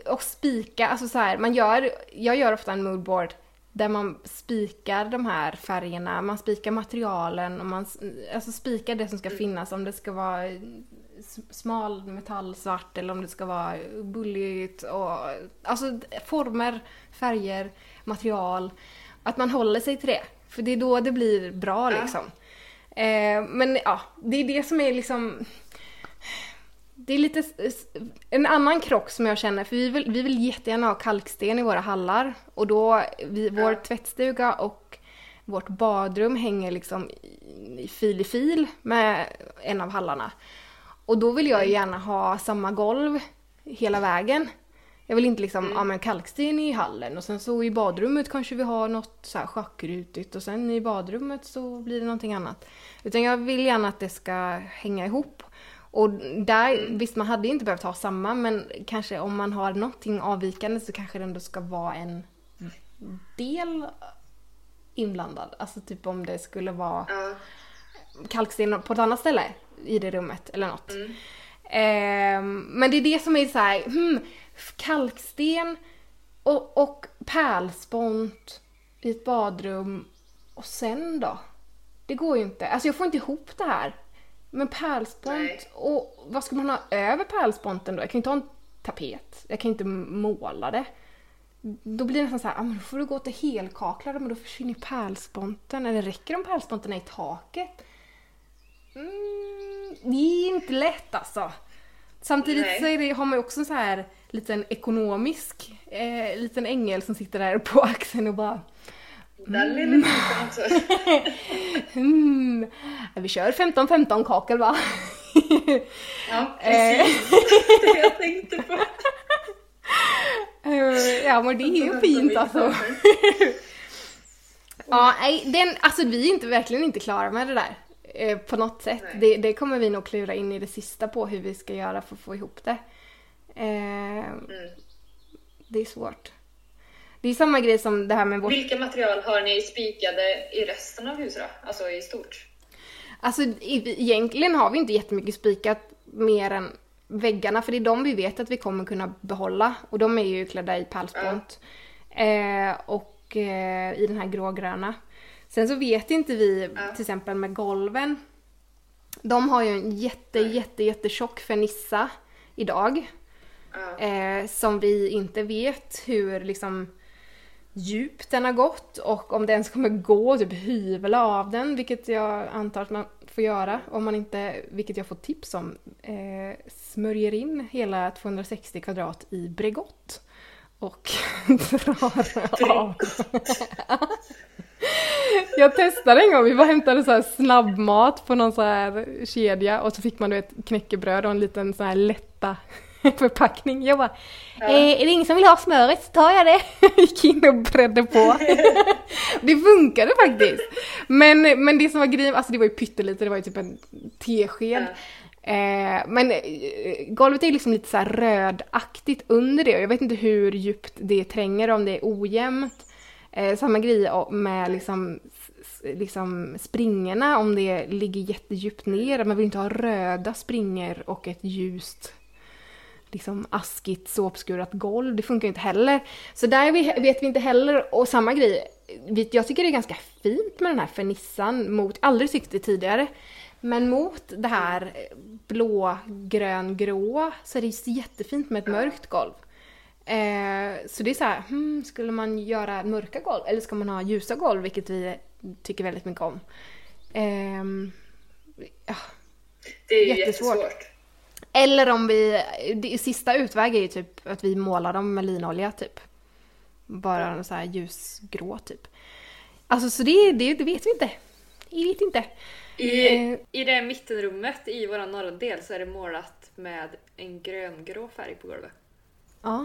och spika, alltså så här, man gör, jag gör ofta en moodboard där man spikar de här färgerna, man spikar materialen och man alltså spikar det som ska finnas, om det ska vara smal metallsvart eller om det ska vara bulligt och alltså former, färger, material. Att man håller sig till det, för det är då det blir bra Ja. liksom. Eh, men ja, det är det som är liksom det är lite en annan krock som jag känner, för vi vill, vi vill jättegärna ha kalksten i våra hallar och då, vi, vår tvättstuga och vårt badrum hänger liksom i, fil i fil med en av hallarna. Och då vill jag ju gärna ha samma golv hela vägen. Jag vill inte liksom, ja men kalksten i hallen och sen så i badrummet kanske vi har något så här schackrutigt och sen i badrummet så blir det någonting annat. Utan jag vill gärna att det ska hänga ihop. Och där, visst man hade inte behövt ha samma men kanske om man har någonting avvikande så kanske det ändå ska vara en del inblandad. Alltså typ om det skulle vara Ja. kalksten på ett annat ställe i det rummet eller något. Mm. Ehm, men det är det som är så här, hmm, kalksten och, och pärlspont i ett badrum och sen då? Det går ju inte. Alltså jag får inte ihop det här. Men pärlspont Nej. och vad ska man ha över pärlsponten då? Jag kan ju inte ha en tapet. Jag kan inte måla det. Då blir det nästan så här, ah, men då får du gå till helkaklade men då försvinner ju pärlsponten. Eller räcker de pärlsponterna i taket? Mm, det är inte lätt alltså. Samtidigt Nej. så det, har man ju också en så här liten ekonomisk eh, liten ängel som sitter där på [LAUGHS] axeln och bara Den lilla biten också. hmm, [LAUGHS] vi kör 15-15 kakel va? Ja, Eh. precis. det jag tänkte på. Eh, ja men det är ju fint alltså. [LAUGHS] Ja, nej, den, alltså vi är inte, verkligen inte klara med det där. Eh, på något sätt. Det, det kommer vi nog klura in i det sista på hur vi ska göra för att få ihop det. Eh, Mm. Det är svårt. Det är samma grej som det här med vårt... Vilka material har ni spikade i resten av huset då? Alltså i stort? Alltså egentligen har vi inte jättemycket spikat mer än väggarna för det är de vi vet att vi kommer kunna behålla och de är ju klädda i pärlspont. Eh, och eh, i den här grågröna. Sen så vet inte vi Ja. till exempel med golven. De har ju en jätte, jätte, jättetjock fernissa idag. Eh, som vi inte vet hur liksom djupt den har gått och om det ens kommer gå typ hyvla av den, vilket jag antar att man får göra om man inte, vilket jag fått tips om, eh, smörjer in hela 260 kvadrat i Bregott och [LAUGHS] drar av. Jag testade en gång, vi var hämtade så här snabbmat på någon så här kedja och så fick man du vet knäckebröd och en liten så här lätta [LAUGHS] förpackning. Jag bara, Ja. eh, är det ingen som vill ha smöret så tar jag det. [LAUGHS] Gick in och bredde på. [LAUGHS] det funkade faktiskt. Men, men det som var grejen, alltså det var ju pyttelite, det var ju typ en tesked. Eh, men eh, golvet är liksom lite så här rödaktigt under det och jag vet inte hur djupt det tränger, om det är ojämnt. Eh, samma grej med liksom, liksom springorna, om det ligger jättedjupt ner. Man vill inte ha röda springor och ett ljust liksom askigt såpskurat golv. Det funkar ju inte heller. Så där vet vi inte heller. Och samma grej, jag tycker det är ganska fint med den här fernissan mot, aldrig tyckt det tidigare, men mot det här blå, grön, grå så är det jättefint med ett mörkt golv. Eh, så det är så här, hmm, skulle man göra mörka golv eller ska man ha ljusa golv, vilket vi tycker väldigt mycket om. Ehm, ja, Det är ju Jättesvårt. jättesvårt. Eller om vi, det, sista utväg är ju typ att vi målar dem med linolja typ. Bara så här ljusgrå typ. Alltså så det, det, det vet vi inte. Vi vet inte. I, Eh. I det mittenrummet i vår norra del så är det målat med en gröngrå färg på golvet. Ah. [LAUGHS]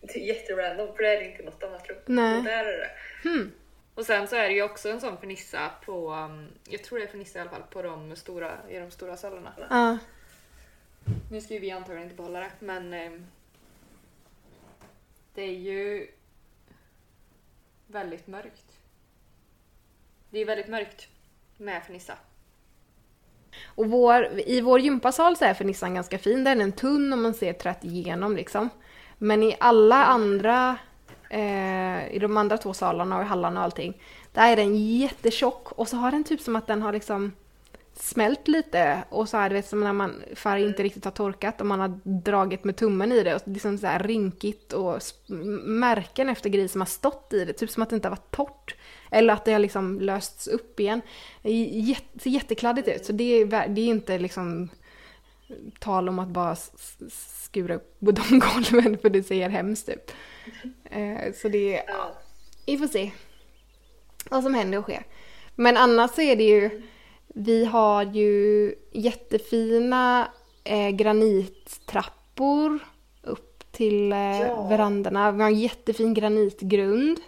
Det är jätterandom för det är inte något annat rum. Nej. Och där är det. Och sen så är det ju också en sån fernissa på, um, jag tror det är fernissa i alla fall, på de stora, i de stora cellerna. Ja. Nu ska ju vi antagligen inte behålla det, men ehm, det är ju väldigt mörkt. Det är väldigt mörkt med fernissa. Och vår, i vår gympasal så är fernissan ganska fin. Den är tunn och man ser trätt igenom liksom. Men i alla andra, eh, i de andra två salarna och i hallarna och allting, där är den jättetjock och så har den typ som att den har liksom smält lite och så här, du vet som när man färg inte riktigt har torkat och man har dragit med tummen i det och liksom så här rinkigt och märken efter grejer som har stått i det, typ som att det inte har varit torrt. Eller att det har liksom lösts upp igen. Det ser jättekladdigt ut så det är, det är inte liksom tal om att bara skura upp de [LAUGHS] golven för det ser hemskt ut. Eh, Så det är, Ja. vi får se vad som händer och sker. Men annars så är det ju, vi har ju jättefina eh, granittrappor upp till eh, Ja. verandorna. Vi har en jättefin granitgrund.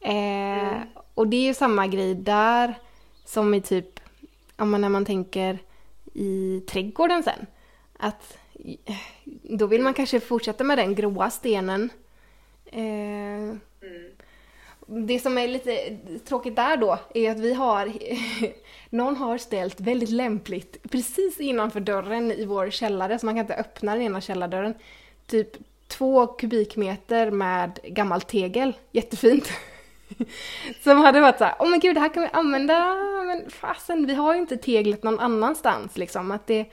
Eh, Och det är ju samma grej där som i typ, ja, men när man tänker i trädgården sen. Att då vill man kanske fortsätta med den gråa stenen. Eh, Mm. det som är lite tråkigt där då är att vi har, [LAUGHS] någon har ställt väldigt lämpligt precis innanför dörren i vår källare så man kan inte öppna den ena källardörren. Typ två kubikmeter med gammalt tegel, jättefint. [LAUGHS] Som hade varit såhär, åh men gud det här kan vi använda, men fasen vi har ju inte teglet någon annanstans liksom. Att det,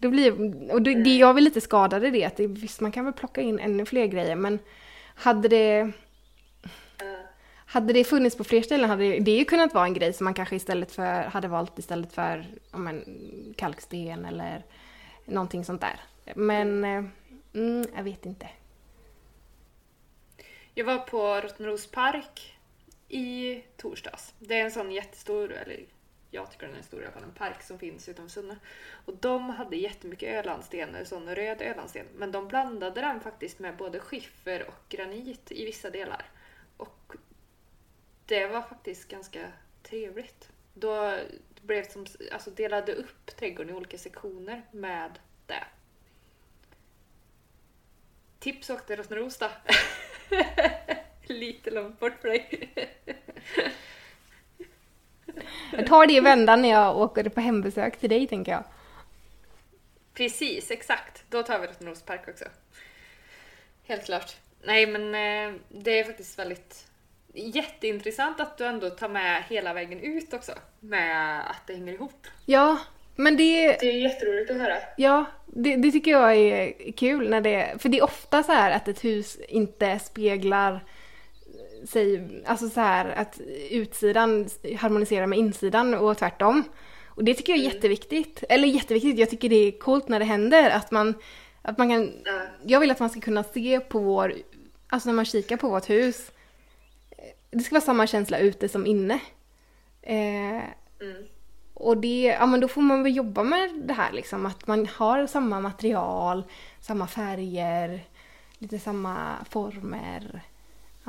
då blir, och det, det jag vill lite skadad i det, att det, visst man kan väl plocka in ännu fler grejer men hade det hade det funnits på fler ställen hade det ju kunnat vara en grej som man kanske istället för hade valt istället för om en kalksten eller någonting sånt där. Men eh, mm, jag vet inte. Jag var på Rottneros park i torsdags. Det är en sån jättestor, eller jag tycker den är stor i alla fall, en park som finns utanför Sunne. Och de hade jättemycket ölandsten, sån röd ölandsten. Men de blandade den faktiskt med både skiffer och granit i vissa delar. Och det var faktiskt ganska trevligt. Då blev som, alltså delade upp trädgården i olika sektioner med det. Tips åkte Rottneros då. Lite långt bort för dig. [LAUGHS] Jag tar det i vändan när jag åker på hembesök till dig tänker jag. Precis, exakt. Då tar vi Rottneros park också. Helt klart. Nej men eh, det är faktiskt väldigt jätteintressant att du ändå tar med hela vägen ut också. Med att det hänger ihop. Ja, Men det, Det är jätteroligt att höra. ja, det, det tycker jag är kul när det, för det är ofta så här att ett hus inte speglar sig, alltså så här att utsidan harmoniserar med insidan och tvärtom. Och det tycker jag är jätteviktigt. Eller jätteviktigt, jag tycker det är coolt när det händer att man, att man kan, Ja. jag vill att man ska kunna se på vår, alltså när man kikar på vårt hus, det ska vara samma känsla ute som inne. Eh, Mm. och det, ja men då får man väl jobba med det här liksom, att man har samma material, samma färger, lite samma former.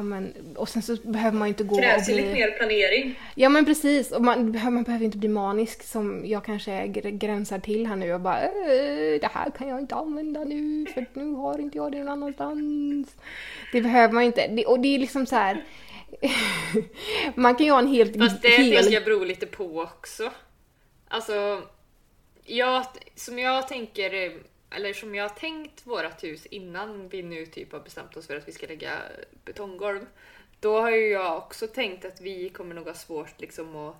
Ja, men, och sen så behöver man ju inte gå och ju lite bli... mer planering. Ja men precis, och man, behöver- man behöver inte bli manisk som jag kanske gr- gränsar till här nu och bara "Eh, det här kan jag inte använda nu för nu har inte jag det någon annanstans. Det behöver man ju inte. Det, och det är liksom så här. [LAUGHS] man kan ju ha en helt Fast det hel... tänker jag beror lite på också. Alltså, jag, som jag tänker, eller som jag har tänkt vårat hus innan vi nu typ har bestämt oss för att vi ska lägga betonggolv. Då har ju jag också tänkt att vi kommer nog ha svårt liksom att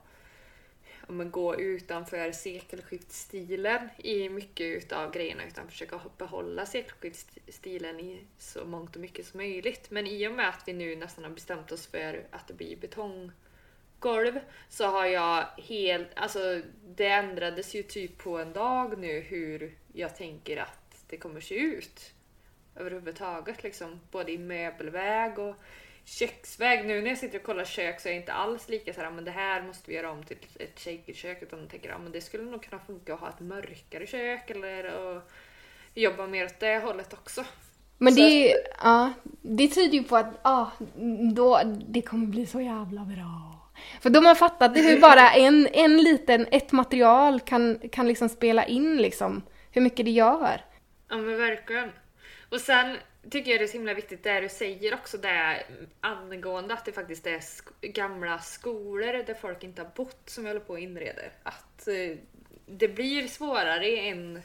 ja, men gå utanför sekelskiftstilen i mycket utav grejerna utan försöka behålla sekelskiftstilen i så mångt och mycket som möjligt. Men i och med att vi nu nästan har bestämt oss för att det blir betong betonggolv så har jag helt, alltså det ändrades ju typ på en dag nu hur jag tänker att det kommer se ut överhuvudtaget liksom både i möbelväg och köksväg. Nu när jag sitter och kollar kök så är jag inte alls lika såhär, men det här måste vi göra om till ett shakerkök utan jag tänker ja, men det skulle nog kunna funka att ha ett mörkare kök eller att jobba mer åt det hållet också. Men Så det, ja, det tyder ju på att ja, då, det kommer bli så jävla bra. För de har fattat hur [LAUGHS] bara en, en liten, ett material kan, kan liksom spela in liksom hur mycket det gör. Ja men verkligen. Och sen tycker jag det är så himla viktigt det du säger också det angående att det faktiskt är sk- gamla skolor där folk inte har bott som håller på och inreder. Att eh, det blir svårare en,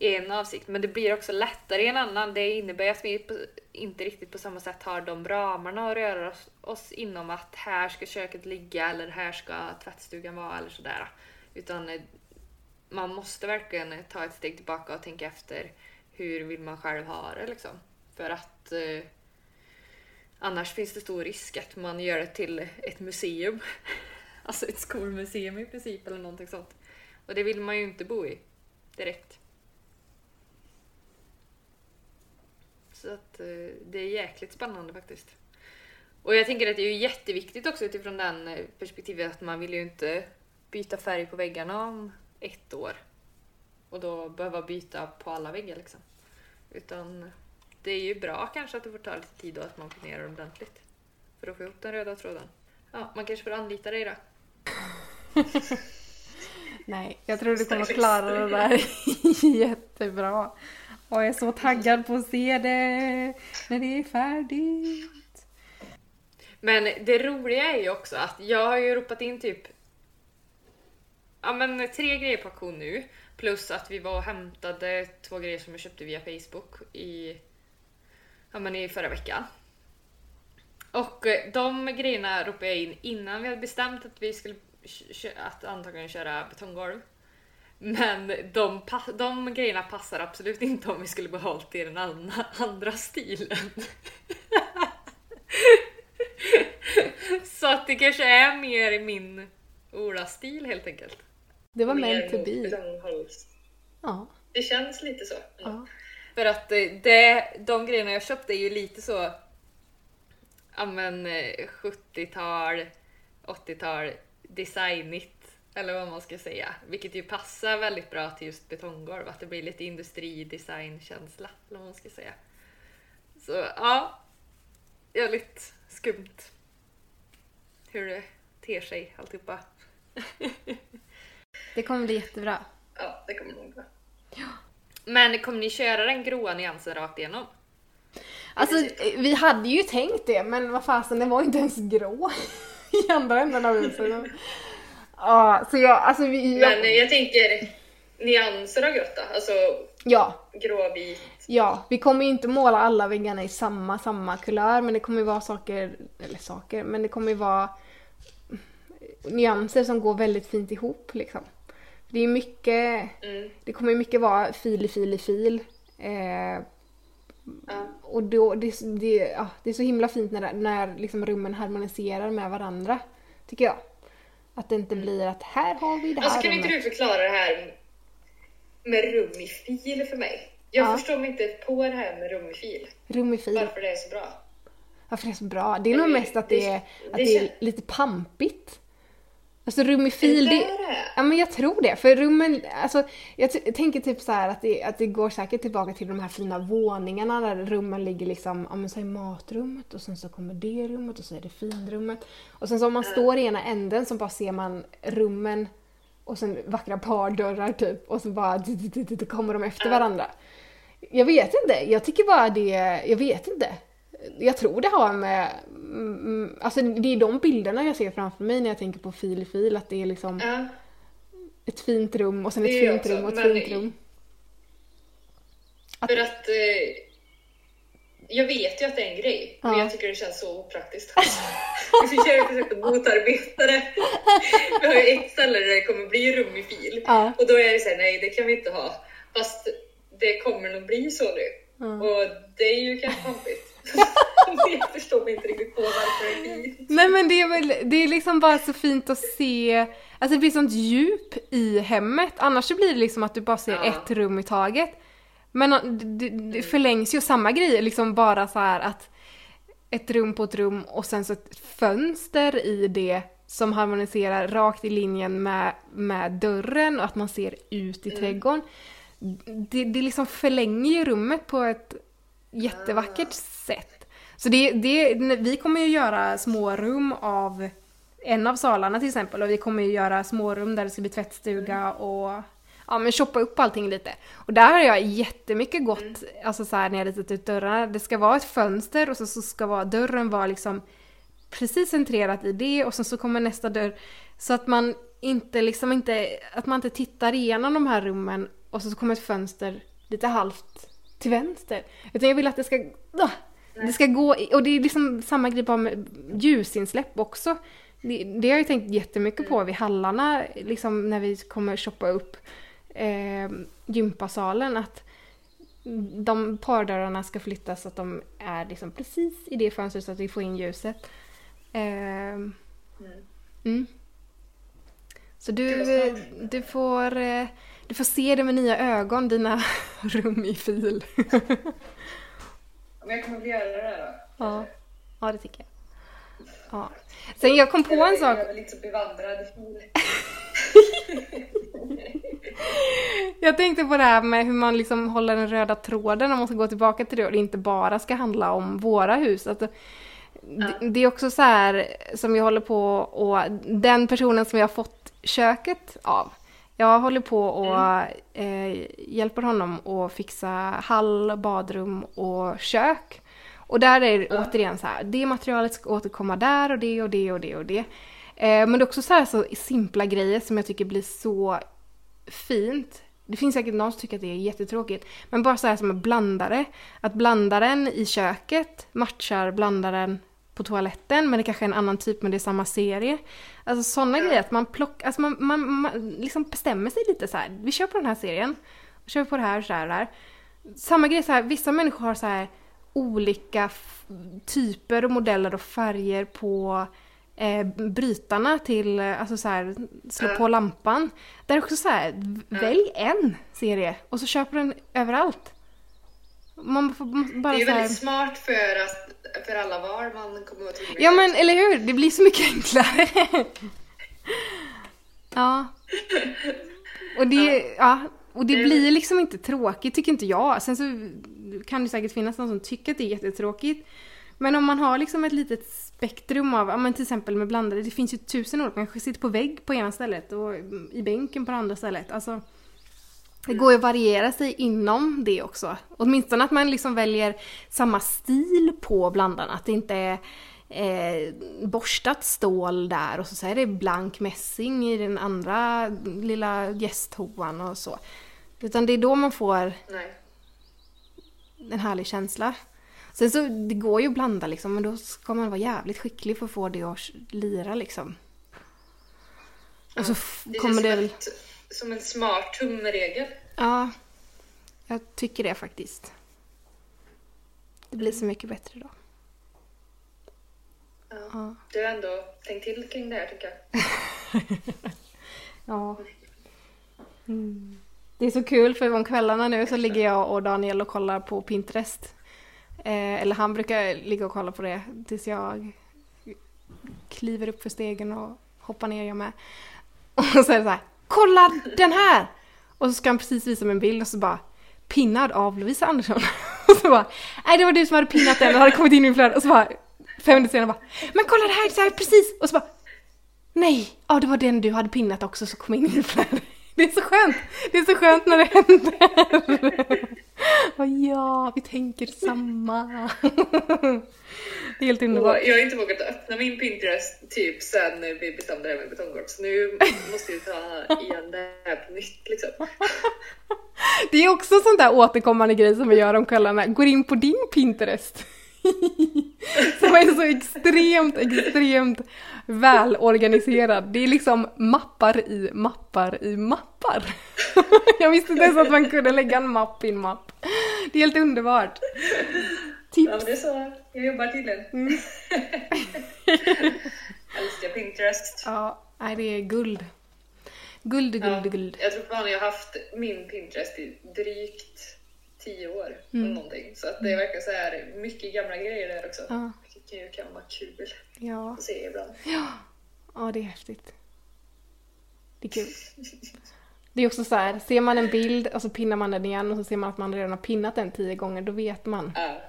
i en avsikt men det blir också lättare i en annan. Det innebär att vi inte riktigt på samma sätt har de ramarna att röra oss, oss inom att här ska köket ligga eller här ska tvättstugan vara eller sådär. Utan eh, man måste verkligen ta ett steg tillbaka och tänka efter hur vill man själv ha det liksom. För att eh, annars finns det stor risk att man gör det till ett museum. [LAUGHS] alltså ett skolmuseum i princip eller någonting sånt. Och det vill man ju inte bo i direkt. Så att eh, det är jäkligt spännande faktiskt. Och jag tänker att det är ju jätteviktigt också utifrån den eh, perspektivet att man vill ju inte byta färg på väggarna om ett år. Och då behöva byta på alla väggar liksom. Utan det är ju bra kanske att det får ta lite tid och att man planerar ordentligt. För att få ihop den röda tråden. Ja, man kanske får anlita dig då. [LAUGHS] Nej, jag tror du kommer klara det där [LAUGHS] jättebra. Och jag är så taggad på att se det när det är färdigt. Men det roliga är ju också att jag har ju ropat in typ ja, men tre grejer på auktion nu. Plus att vi var och hämtade två grejer som jag köpte via Facebook i, ja, men i förra veckan. Och eh, de grejerna ropade jag in innan vi hade bestämt att vi skulle kö- att antagligen köra betonggolv. Men de, de grejerna passar absolut inte om vi skulle behållit i den andra, andra stilen. [LAUGHS] Så att det kanske är mer i min Ola-stil helt enkelt. Det var Mer meant to be. Ja. Det känns lite så. ja. För att eh, det, de grejerna jag köpte är ju lite så ja men eh, 70-tal, 80-tal designigt eller vad man ska säga. Vilket ju passar väldigt bra till just betonggolv, att det blir lite industridesign-känsla eller vad man ska säga. Så ja, jävligt skumt hur det ter sig alltihopa. [LAUGHS] Det kommer bli jättebra. Ja, det kommer nog vara. Men kommer ni köra den gråa nyansen rakt igenom? Alltså, vi hade ju tänkt det, men vad fasen, det var inte ens grå [LAUGHS] i andra änden av huset. Ja, så jag, alltså vi... Men Jag, tänker nyanser av grått då? Alltså ja, gråvit. ja, vi kommer ju inte måla alla väggarna i samma, samma kulör, men det kommer ju vara saker, eller saker, men det kommer ju vara nyanser som går väldigt fint ihop liksom. Det är mycket, Mm. det kommer ju mycket vara fil i fil i fil. Eh, Ja. och då, det, det, ja, det är så himla fint när, när liksom rummen harmoniserar med varandra. Tycker jag. Att det inte blir att här har vi det här Alltså kan inte du förklara det här med rum i fil för mig? Jag Ja. förstår mig inte på det här med rum i fil. Rum i fil. Varför det är så bra. Varför det är så bra? Det är nog mest att det- är, att det är lite pampigt. Alltså rum i fil, Är det det, är? Ja men jag tror det. För rummen, alltså jag tänker typ så att det, att det går säkert tillbaka till de här fina våningarna där rummen ligger liksom, ja men säg matrummet och sen så kommer det rummet och så är det finrummet. Och sen så om man står i ena änden så bara ser man rummen och sen vackra pardörrar typ och så bara kommer de efter varandra. Jag vet inte, jag tycker bara det, jag vet inte. Jag tror det har med, mm, alltså det är de bilderna jag ser framför mig när jag tänker på fil i fil, att det är liksom Ja. ett fint rum och sen ett fint också, rum och ett men- fint rum. Att- För att eh, jag vet ju att det är en grej, men Ja. jag tycker det känns så opraktiskt. jag har försökt att motarbeta det. Vi har ju ett ställe där det kommer bli rum i fil Ja. och då är det såhär, nej det kan vi inte ha. Fast det kommer nog bli så nu. Och det är ju kanske pampigt. [LAUGHS] jag förstår mig inte riktigt på varför det är fint. Nej men det är väl, det är liksom bara så fint att se, alltså det blir sånt djup i hemmet. Annars så blir det liksom att du bara ser Ja. ett rum i taget. Men uh, det, det förlängs ju samma grej, liksom bara så här att ett rum på ett rum och sen så ett fönster i det som harmoniserar rakt i linjen med, med dörren och att man ser ut i trädgården. Det, det liksom förlänger ju rummet på ett jättevackert sätt. Så det, det, vi kommer ju göra små rum av en av salarna till exempel och vi kommer ju göra smårum där det ska bli tvättstuga och ja men shoppa upp allting lite. Och där har jag jättemycket gått, alltså så här när jag ritat ut dörrarna, det ska vara ett fönster och så, så ska vara, dörren vara liksom precis centrerat i det och sen så kommer nästa dörr så att man inte liksom inte, att man inte tittar igenom de här rummen och så kommer ett fönster lite halvt till vänster. Utan jag vill att det ska, ah, det ska gå, och det är liksom samma grej bara med ljusinsläpp också. Det, det har jag tänkt jättemycket på vid hallarna, liksom när vi kommer shoppa upp eh, gympasalen, att de pardörrarna ska flyttas så att de är liksom precis i det fönstret så att vi får in ljuset. Ehm, mm. Så du, du, får, eh, du får se det med nya ögon, dina [LAUGHS] rum i fil. Men jag kommer väl göra det där då. ja. ja, det tycker jag. Ja. Sen jag kom på en sak. Jag är väl inte så bevandrad. Jag tänkte på det här med hur man liksom håller den röda tråden om man ska gå tillbaka till det och det inte bara ska handla om våra hus. Att det, det är också så här som jag håller på och den personen som jag har fått köket av. Jag håller på och eh, hjälper honom att fixa hall, badrum och kök. Och där är det återigen så här, det materialet ska återkomma där och det och det och det och det. Eh, men det är också så här så simpla grejer som jag tycker blir så fint. Det finns säkert någon som tycker att det är jättetråkigt. Men bara så här som en blandare. Att blandaren i köket matchar blandaren på toaletten men det kanske är en annan typ men det är samma serie. Alltså sådana grejer att man plockar, alltså man, man, man liksom bestämmer sig lite så här. Vi kör på den här serien. Och kör på det här och så här och det här. Samma grej så här, vissa människor har så här olika typer och modeller och färger på eh, brytarna till, eh, alltså så här, slå Ja. på lampan. Där är också så här, välj en serie och så köper den överallt. Man får bara Det är väldigt smart för, att, för alla val man kommer att att Ja men eller hur, det blir så mycket enklare. [LAUGHS] ja. Och det, ja. och det Det- blir liksom inte tråkigt tycker inte jag. Sen så kan det säkert finnas någon som tycker att det är jättetråkigt. Men om man har liksom ett litet spektrum av, ja men till exempel med blandade, det finns ju tusen olika, man kanske sitter på vägg på ena stället och i bänken på det andra stället. Alltså, det går ju att variera sig inom det också. Åtminstone att man liksom väljer samma stil på blandarna. Att det inte är eh, borstat stål där och så, är det blank mässing i den andra lilla gästtoan och så. Utan det är då man får Nej. en härlig känsla. Sen så, det går ju att blanda liksom, men då ska man vara jävligt skicklig för att få det att lira liksom. Och så f- Det kommer det väl... att som en smart tumregel. Ja, jag tycker det faktiskt. Det blir så mycket bättre då. Ja. Ja. Du har ändå tänkt till kring det här tycker jag. [LAUGHS] Ja. Mm. Det är så kul för om kvällarna nu så ligger jag och Daniel och kollar på Pinterest. Eh, eller han brukar ligga och kolla på det tills jag kliver upp för stegen och hoppar ner jag med. [LAUGHS] Och så är det så här, kolla den här! Och så ska han precis visa mig en bild och så bara pinnad av Lovisa Andersson. [LAUGHS] Och så bara, nej det var du som hade pinnat den och hade kommit in i min flöde. Och så bara, fem minuter senare bara, men kolla det här, det här precis! Och så bara, nej, ja det var den du hade pinnat också som kom in i min flöde. Det är så skönt! Det är så skönt när det händer! Och ja, vi tänker samma. Det är helt Och underbart. jag har inte vågat öppna min Pinterest typ sen vi bestämde det här med betonggolv. Så nu måste vi ta igen det här på nytt liksom. Det är också sånt där återkommande grej som vi gör om kvällarna. Går in på din Pinterest. Som är så extremt, extremt välorganiserad. Det är liksom mappar i mappar i mappar. [LAUGHS] Jag visste inte ens att man kunde lägga en mapp i en mapp. Det är helt underbart. Ja Tips. men det är så jag jobbar tydligen. Mm. [LAUGHS] Älskar Pinterest. Ja, nej det är guld. Guld, Ja, guld, guld. jag tror fan jag har haft min Pinterest i drygt tio år. Mm. Eller någonting. Så att det verkar så här mycket gamla grejer där också. Ja. Vilket ju kan vara kul Ja. att se ibland. ja, det är häftigt. Det är kul. [LAUGHS] Det är också så här, ser man en bild och så pinnar man den igen och så ser man att man redan har pinnat den tio gånger, då vet man. Ja.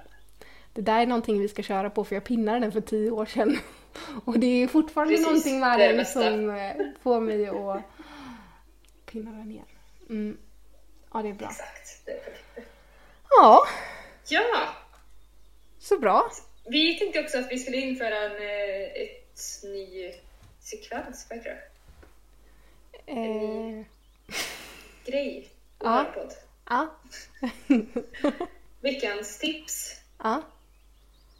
Det där är någonting vi ska köra på för jag pinnade den för tio år sedan. [LAUGHS] Och det är fortfarande Precis, någonting med den som eh, får mig att pinna den igen. Mm. Ja, det är bra. Exakt. Ja, Ja! så bra. Vi tänkte också att vi skulle införa en eh, ett ny sekvens, vad heter det? Eh, Grej Ja. podd. ja. [LAUGHS] Veckans tips. ja.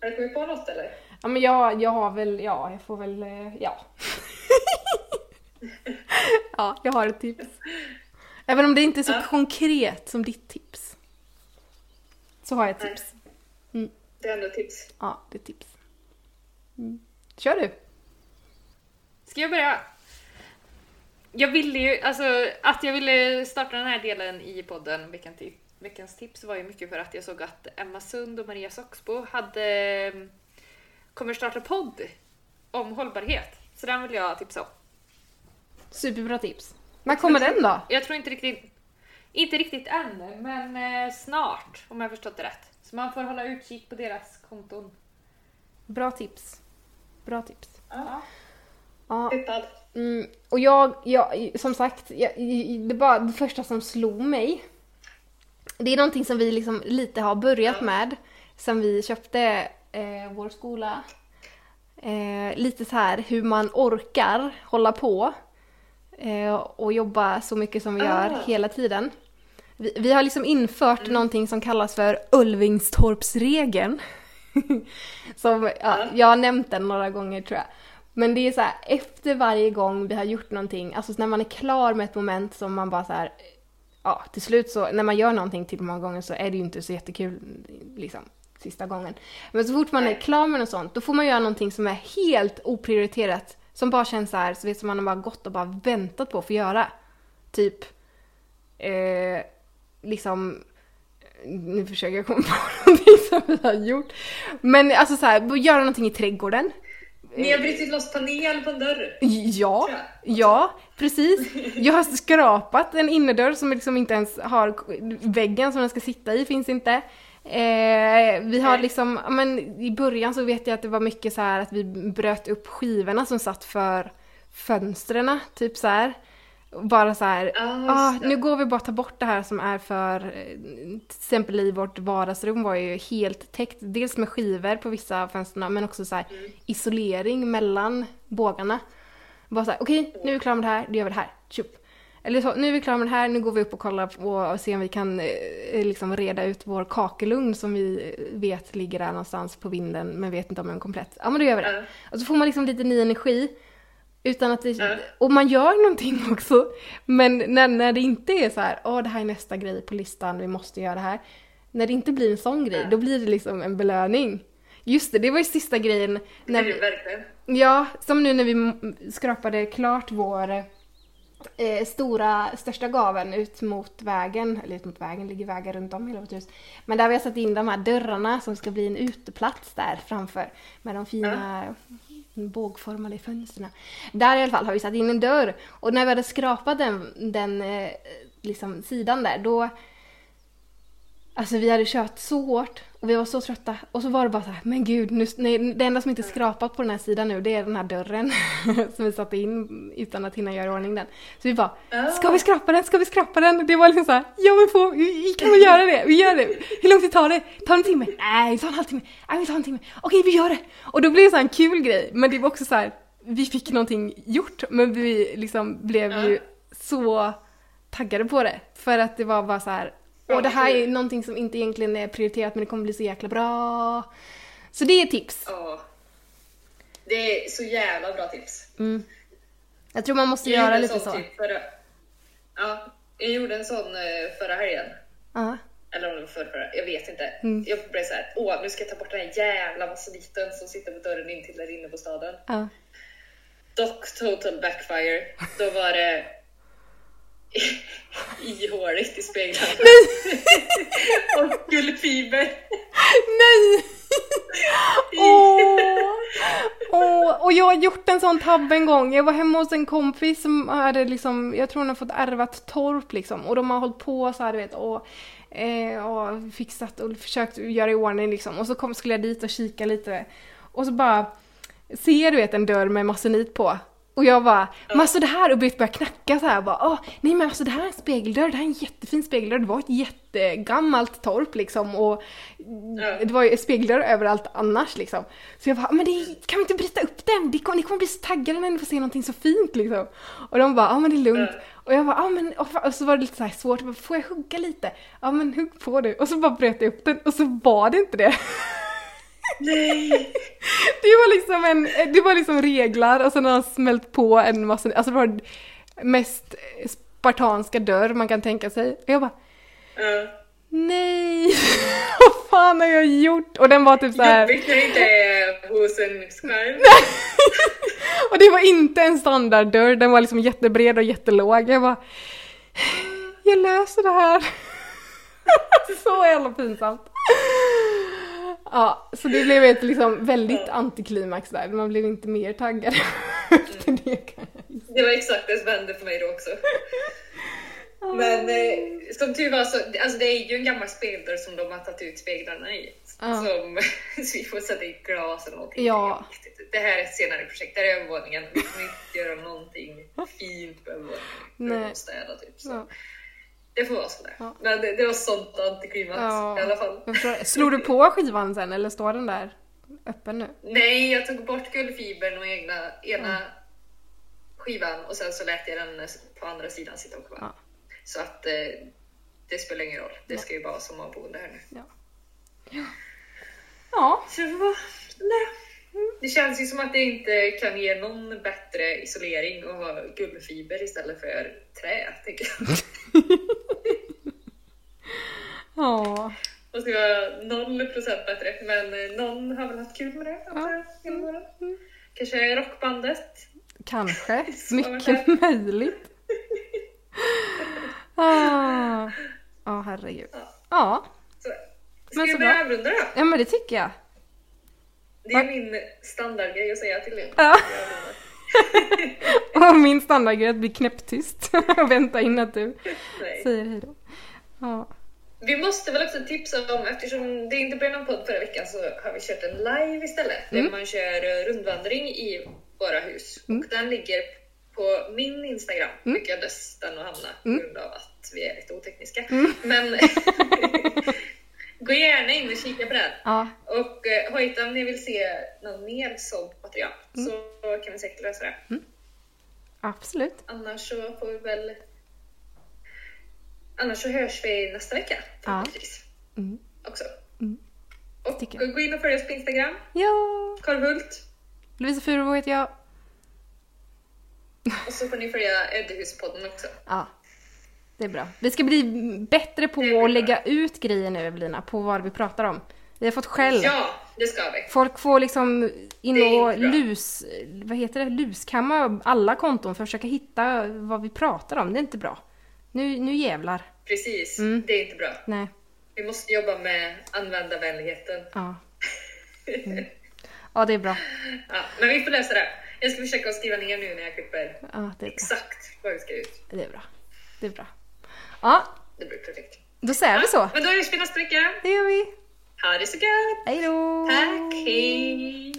Har du kommit på något eller? Ja men jag, jag har väl, ja jag får väl, eh, ja. [LAUGHS] ja, jag har ett tips. Även om det inte är så Ja. konkret som ditt tips. Så har jag ett Nej. tips. Det är ändå ett tips. Ja, det är ett tips. Mm. Kör du. Ska jag börja? Jag ville ju, alltså att jag ville starta den här delen i podden Veckans, ti- veckans tips var ju mycket för att jag såg att Emma Sund och Maria Soxbo hade kommer starta podd om hållbarhet. Så den vill jag tipsa om. Superbra tips. När kommer den då? Jag tror inte riktigt, inte riktigt än, men eh, snart om jag har förstått det rätt. Så man får hålla utkik på deras konton. Bra tips. Bra tips. Ja. Ja. Mm, och jag, jag, som sagt, jag, det, bara, det första som slog mig, det är någonting som vi liksom lite har börjat med sen vi köpte eh, vår skola. Eh, lite så här hur man orkar hålla på eh, och jobba så mycket som vi gör Ah. hela tiden. Vi, vi har liksom infört någonting som kallas för Ulvingstorpsregeln. [LAUGHS] som, ja, jag har nämnt den några gånger tror jag. Men det är så här, efter varje gång vi har gjort någonting, alltså när man är klar med ett moment som man bara så här, ja till slut så, när man gör någonting till många gånger så är det ju inte så jättekul liksom sista gången. Men så fort man är klar med något sånt, då får man göra någonting som är helt oprioriterat. Som bara känns så här, så vet som man har bara gått och bara väntat på att få göra. Typ, eh, liksom, nu försöker jag komma på [LAUGHS] någonting som vi har gjort. Men alltså så här, göra någonting i trädgården. Ni har brutit loss panel på en dörr. Ja, ja, precis. Jag har skrapat en innerdörr som liksom inte ens har väggen som den ska sitta i, finns inte. Eh, vi har liksom, men i början så vet jag att det var mycket så här att vi bröt upp skivorna som satt för fönstren, typ så här. Bara så här, Ja, ah, det. nu går vi bara ta bort det här som är för, eh, till exempel i vårt vardagsrum var ju helt täckt, dels med skivor på vissa fönster men också så här Mm. isolering mellan bågarna. Bara såhär, okej nu är vi klara med det här, då gör vi det här, tjup. Eller så, nu är vi klara med det här, nu går vi upp och kollar på och ser om vi kan eh, liksom reda ut vår kakelugn som vi vet ligger där någonstans på vinden men vet inte om den är komplett. Ja men då gör vi det. Ja. Och så får man liksom lite ny energi. Utan att det, Ja. och man gör någonting [LAUGHS] också. Men när, när det inte är så här, åh det här är nästa grej på listan, vi måste göra det här. När det inte blir en sån grej, Ja. då blir det liksom en belöning. Just det, det var ju sista grejen. När vi, ja, som nu när vi skrapade klart vår eh, stora, största gaven ut mot vägen, eller ut mot vägen, ligger vägar runt om hela vårt hus. Men där vi har satt in de här dörrarna som ska bli en uteplats där framför med de fina bågformade fönstren. Där i alla fall har vi satt in en dörr och när vi hade skrapat den, den eh, liksom sidan där då Alltså vi hade kört så hårt och vi var så trötta och så var det bara så här, men gud, nu, nej, det enda som inte är skrapat på den här sidan nu det är den här dörren [LAUGHS] som vi satte in utan att hinna göra i ordning den. Så vi bara, ska vi skrapa den, ska vi skrapa den? Det var liksom så här, ja men få, vi, kan väl göra det, vi gör det. Hur lång tid tar det? Tar en timme? Nej, det tar en halvtimme. Nej, vi tar en timme. Okej, vi gör det. Och då blev det så här en kul grej, men det var också så här, vi fick någonting gjort men vi liksom blev ju så taggade på det. För att det var bara så här, och det här är någonting som inte egentligen är prioriterat men det kommer bli så jäkla bra. Så det är tips. Ja. Det är så jävla bra tips. Mm. Jag tror man måste Jag göra lite så. Typ förra... Ja, jag gjorde en sån eh, förra helgen. Ja. Eller om det var förra, jag vet inte. Mm. Jag blev så här, åh nu ska jag ta bort den här jävla vasseliten som sitter på dörren in till där inne på staden. Ja. Dock total backfire. Då var det ihåligt i speglarna. [LAUGHS] och guldfiber. Nej! Åh! Åh, och jag har gjort en sån tabbe en gång. Jag var hemma hos en kompis som hade liksom, jag tror hon har fått ärva ett torp liksom. Och de har hållit på så här, du vet, och, eh, och fixat och försökt göra i ordning liksom. Och så kom, skulle jag dit och kika lite. Och så bara ser du vet en dörr med masonit på. Och jag bara, men alltså det här, och började börja knacka så här bara, Åh, nej men alltså det här är en spegeldörr, det här är en jättefin spegeldörr, det var ett jättegammalt torp liksom och det var ju spegeldörr överallt annars liksom. Så jag bara, men det, kan vi inte bryta upp den? Det kommer, ni kommer bli så taggade när ni får se någonting så fint liksom. Och de bara, ja men det är lugnt. Och jag bara, ja men, och, så var det lite så här svårt, jag bara, får jag hugga lite? Ja men hugg på det. Och så bara bröt jag upp den och så var det inte det. [LAUGHS] Nej! Det var liksom en, det var liksom reglar och sen har han smält på en massa, alltså det var mest spartanska dörr man kan tänka sig. Och jag bara, Ja. nej, [LAUGHS] vad fan har jag gjort? Och den var typ så här. Jobbigt när det inte är hos en själv. [LAUGHS] Och det var inte en standarddörr, den var liksom jättebred och jättelåg. Jag bara, jag löser det här. [LAUGHS] Så jävla pinsamt. Ja, så det blev ett liksom väldigt antiklimax där. Man blev inte mer taggad [LAUGHS] efter det. kan jag. Det var exakt det som hände för mig då också. Men eh, som tur var så, alltså det är ju en gammal spegeldörr som de har tagit ut speglarna i. Ja. Som, [LAUGHS] så vi får sätta i glas eller någonting. Ja. Det här är ett senare projekt, det här är övervåningen. Vi kommer inte göra någonting fint på övervåningen. Nej. Nej. städa typ. Så. Ja. Det får vara sådär. Ja. Men det, det var sånt antiklimax Ja. i alla fall. Slog du på skivan sen eller står den där öppen nu? Nej, jag tog bort guldfibern och egna, ena skivan och sen så lät jag den på andra sidan sitta kvar. Ja. Så att eh, det spelar ingen roll. Det ska ju bara vara sommarboende här nu. Ja. Så det var nej. Det känns ju som att det inte kan ge någon bättre isolering att ha guldfiber istället för trä, tänker jag. [LAUGHS] Ja. Det ska vara noll procent bättre, men någon har väl haft kul med det jag, genom åren. Kanske rockbandet. Kanske. [LAUGHS] Mycket möjligt. [LAUGHS] Ah. Ja, herregud. Ja. Så, ska Men jag börja avrunda då? ja, men det tycker jag. Det är min standardgrej att säga till er. Ja. [LAUGHS] Och min standardgrej att bli knäpptyst [LAUGHS] och vänta in att du Nej. säger hejdå. Ja. Vi måste väl också tipsa om, eftersom det inte blev någon podd förra veckan så har vi kört en live istället. Där man kör rundvandring i våra hus. Och den ligger på min Instagram. Lyckades den att hamna på grund av att vi är lite otekniska. Men [LAUGHS] gå gärna in och kika på den. Ja. Och eh, hojta om ni vill se något mer sånt material så kan vi säkert lösa det. Absolut. Annars så får vi väl... Annars så hörs vi nästa vecka förhoppningsvis. Mm. Också. Mm. Och gå in och följ oss på Instagram. Ja. Korvhult. Lovisa Furuvå heter jag. Och så får ni följa Öddehuspodden också. Ja, det är bra. Vi ska bli bättre på att lägga ut grejer nu Evelina, på vad vi pratar om. Vi har fått skäll. Ja, det ska vi. Folk får liksom in och lus, vad heter det, luskamma alla konton för att försöka hitta vad vi pratar om. Det är inte bra. Nu, nu jävlar. Precis, Mm. det är inte bra. Nej. Vi måste jobba med användarvänligheten. Ja. [LAUGHS] Mm. Ja, det är bra. Ja, men vi får lösa det. Jag ska försöka skriva ner nu när jag klipper Ja, exakt vad vi ska ut. Det är bra. Det är bra. Ja, Det blir perfekt. då säger vi så. Men då är vi nästa vecka. Det gör vi. Ha det så gött! Hej då! Tack, hej!